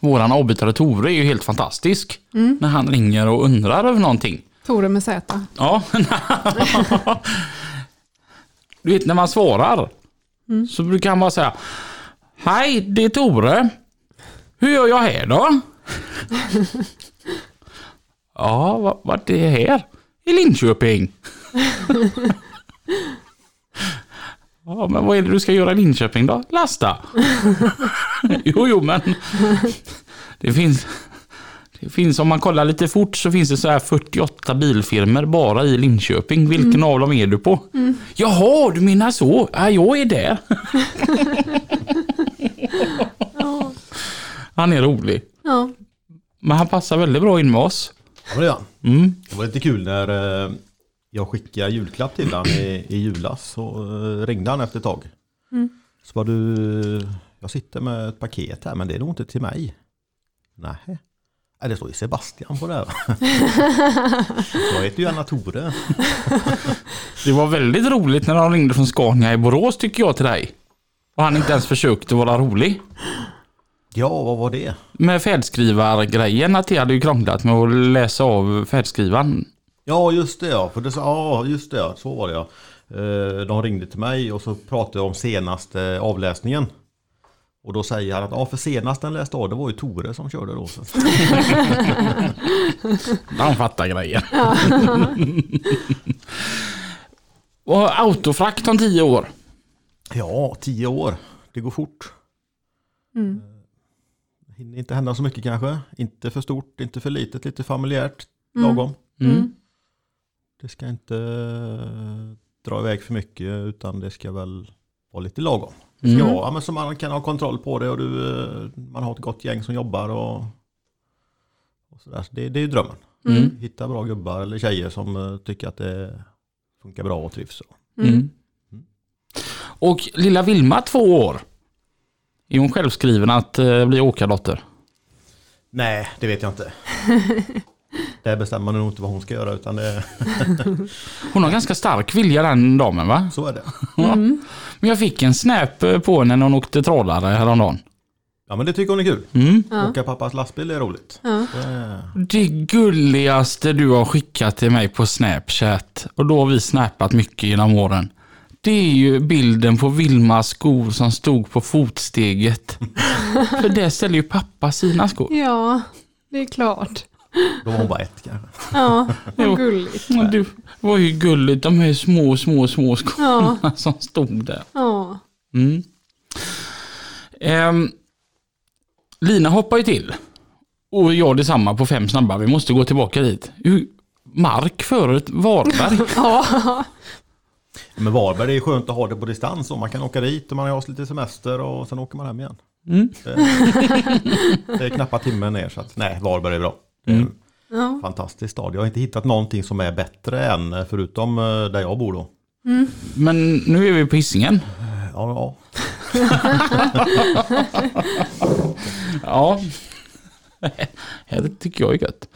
Våran avbytare Tore är ju helt fantastisk. När han ringer och undrar över någonting. Tore med Z. Ja. du vet när man svarar. så brukar han bara säga Hej, det är Tore. Hur gör jag här då? ja, vad, är här? I Linköping. ja, men vad är det du ska göra i Linköping då? Lasta. jo, jo, men det finns, det finns, om man kollar lite fort så finns det så här 48 bilfirmor bara i Linköping. Vilken av dem är du på? Jaha, du menar så? Ja, jag är där. Han är rolig. Ja. Men han passar väldigt bra in med oss. Ja, det gör han. Mm. Det var lite kul när eh, jag skickade julklapp till han i, i julas. Så eh, ringde han efter ett tag. Så var du, jag sitter med ett paket här men det är nog inte till mig. Nej. Nej, det står ju Sebastian på det här. jag heter ju Anna Tore. Det var väldigt roligt när de ringde från Scania i Borås tycker jag till dig. Och han inte ens försökte vara rolig. Ja, vad var det? Med färdskrivargrejen, att det hade ju krånglat med att läsa av färdskrivaren. Ja, just det ja. För det, ja, just det ja. Så var det ja. Eh, De ringde till mig och så pratade jag om senaste avläsningen. Och då säger han att ja, för senast den läste av det var ju Tore som körde då. Han fattar grejen. och autofrakt om tio år. Ja, tio år. Det går fort. Mm. Hinner inte hända så mycket kanske. Inte för stort, inte för litet, lite familjärt. Mm. Lagom. Mm. Det ska inte eh, dra iväg för mycket utan det ska väl vara lite lagom. Det ska Mm. vara, ja, men så man kan ha kontroll på det och du, eh, man har ett gott gäng som jobbar och, och sådär. Så det, det är ju drömmen. Mm. Hitta bra gubbar eller tjejer som eh, tycker att det funkar bra och trivs. Mm. Och lilla Vilma, två år. Är hon självskriven att eh, bli åkardotter? Nej, det vet jag inte. Där bestämmer man nog inte vad hon ska göra utan det, Hon har ganska stark vilja den damen va? så är det. Ja. Men jag fick en snap eh, på henne när hon åkte trålare häromdagen. Ja men det tycker hon är kul. Mm. Ja. Åka pappas lastbil är roligt. Ja. Det, Det gulligaste du har skickat till mig på Snapchat, och då har vi snappat mycket genom åren. Det är ju bilden på Vilmas skor som stod på fotsteget. För där ställer ju pappa sina skor. ja, det är klart. då var hon bara ett kanske. Ja, vad gulligt. Och det var ju gulligt, de här små, små, små skorna som stod där. Ja. Mm. Ehm, Lina hoppar ju till. Och jag detsamma på fem snabba. Vi måste gå tillbaka dit. Hur- Mark förut, Varberg. Ja. Men Varberg det är skönt att ha det på distans och man kan åka dit och man har lite semester och sen åker man hem igen. Mm. Det, det är knappa timmen ner så att nej, Varberg är bra. Mm. Ja. fantastisk stad. Jag har inte hittat någonting som är bättre än förutom eh, där jag bor då. Men nu är vi på Hisingen. Ja, ja. Ja. Det tycker jag är gött.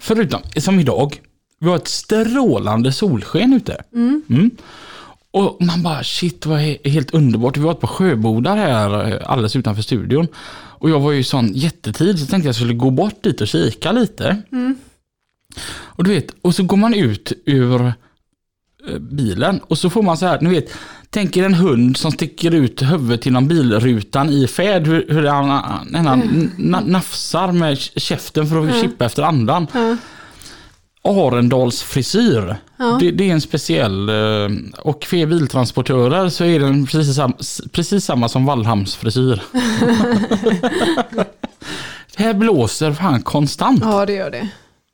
Förutom, som idag. Vi har ett strålande solsken ute. Mm. Och man bara shit vad he- helt underbart. Vi var på Sjöbodar här eh, alldeles utanför studion. Och jag var ju sån jättetid så tänkte jag skulle gå bort dit och kika lite. Och du vet, och så går man ut ur eh, bilen och så får man så här, ni vet, tänk er en hund som sticker ut huvudet genom bilrutan i färd, hur, hur han, han, han na, nafsar med käften för att chippa efter andan. Arendalsfrisyr. Ja. Det, det är en speciell, eh, och för er biltransportörer så är den precis, precis samma som Wallhamnsfrisyr. det här blåser fan konstant. ja, det gör det.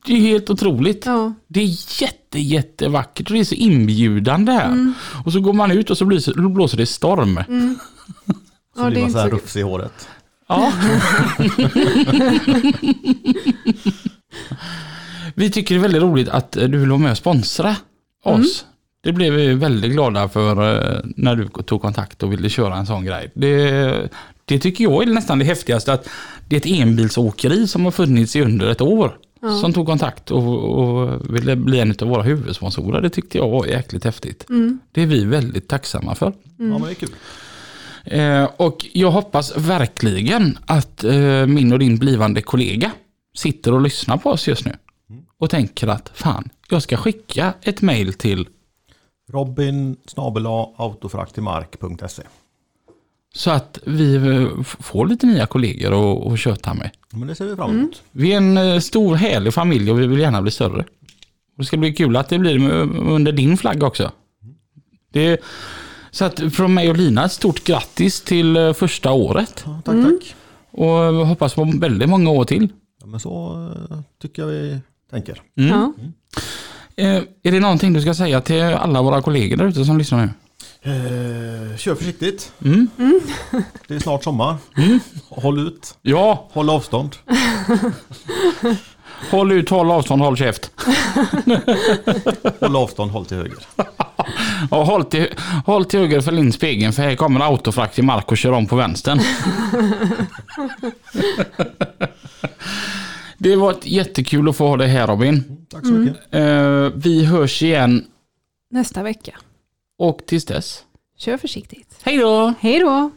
Det är helt otroligt. Ja. Det är jätte, jättevackert och det är så inbjudande här. Och så går man ut och så blåser det storm. Så Ja, det blir är man så här så rufsig i håret. Ja. vi tycker det är väldigt roligt att eh, du vill vara med och sponsra oss. Det blev vi väldigt glada för eh, när du tog kontakt och ville köra en sån grej. Det, det tycker jag är nästan det häftigaste att det är ett enbilsåkeri som har funnits i under ett år. Som tog kontakt och, och ville bli en av våra huvudsponsorer. Det tyckte jag var jäkligt häftigt. Det är vi väldigt tacksamma för. Ja men det är kul. Eh, och jag hoppas verkligen att eh, min och din blivande kollega sitter och lyssnar på oss just nu. Och tänker att fan, jag ska skicka ett mail till Robin autofraktimark.se Så att vi eh, får lite nya kollegor att- att köta med. Men det ser vi fram emot. Vi är en eh, stor härlig familj och vi vill gärna bli större. Och det ska bli kul att det blir med- under din flagga också. Det, så att från mig och Lina, ett stort grattis till eh, första året. Ja, tack, tack. Och jag hoppas på väldigt många år till. Ja, men så eh, tycker jag vi tänker. Mm. Ja. Eh, är det någonting du ska säga till alla våra kollegor där ute som lyssnar nu? Eh, kör försiktigt. Mm. Det är snart sommar. Håll ut. Ja, Håll avstånd. håll ut, håll avstånd, håll käft. Håll avstånd, håll till höger. Och håll till, håll till höger för in spegeln för här kommer autofrakt i mark och kör om på vänstern. Det var ett jättekul att få ha dig här Robin. Tack så mycket. Eh, vi hörs igen Nästa vecka. och tills dess. Kör försiktigt. Hej då! Hej då!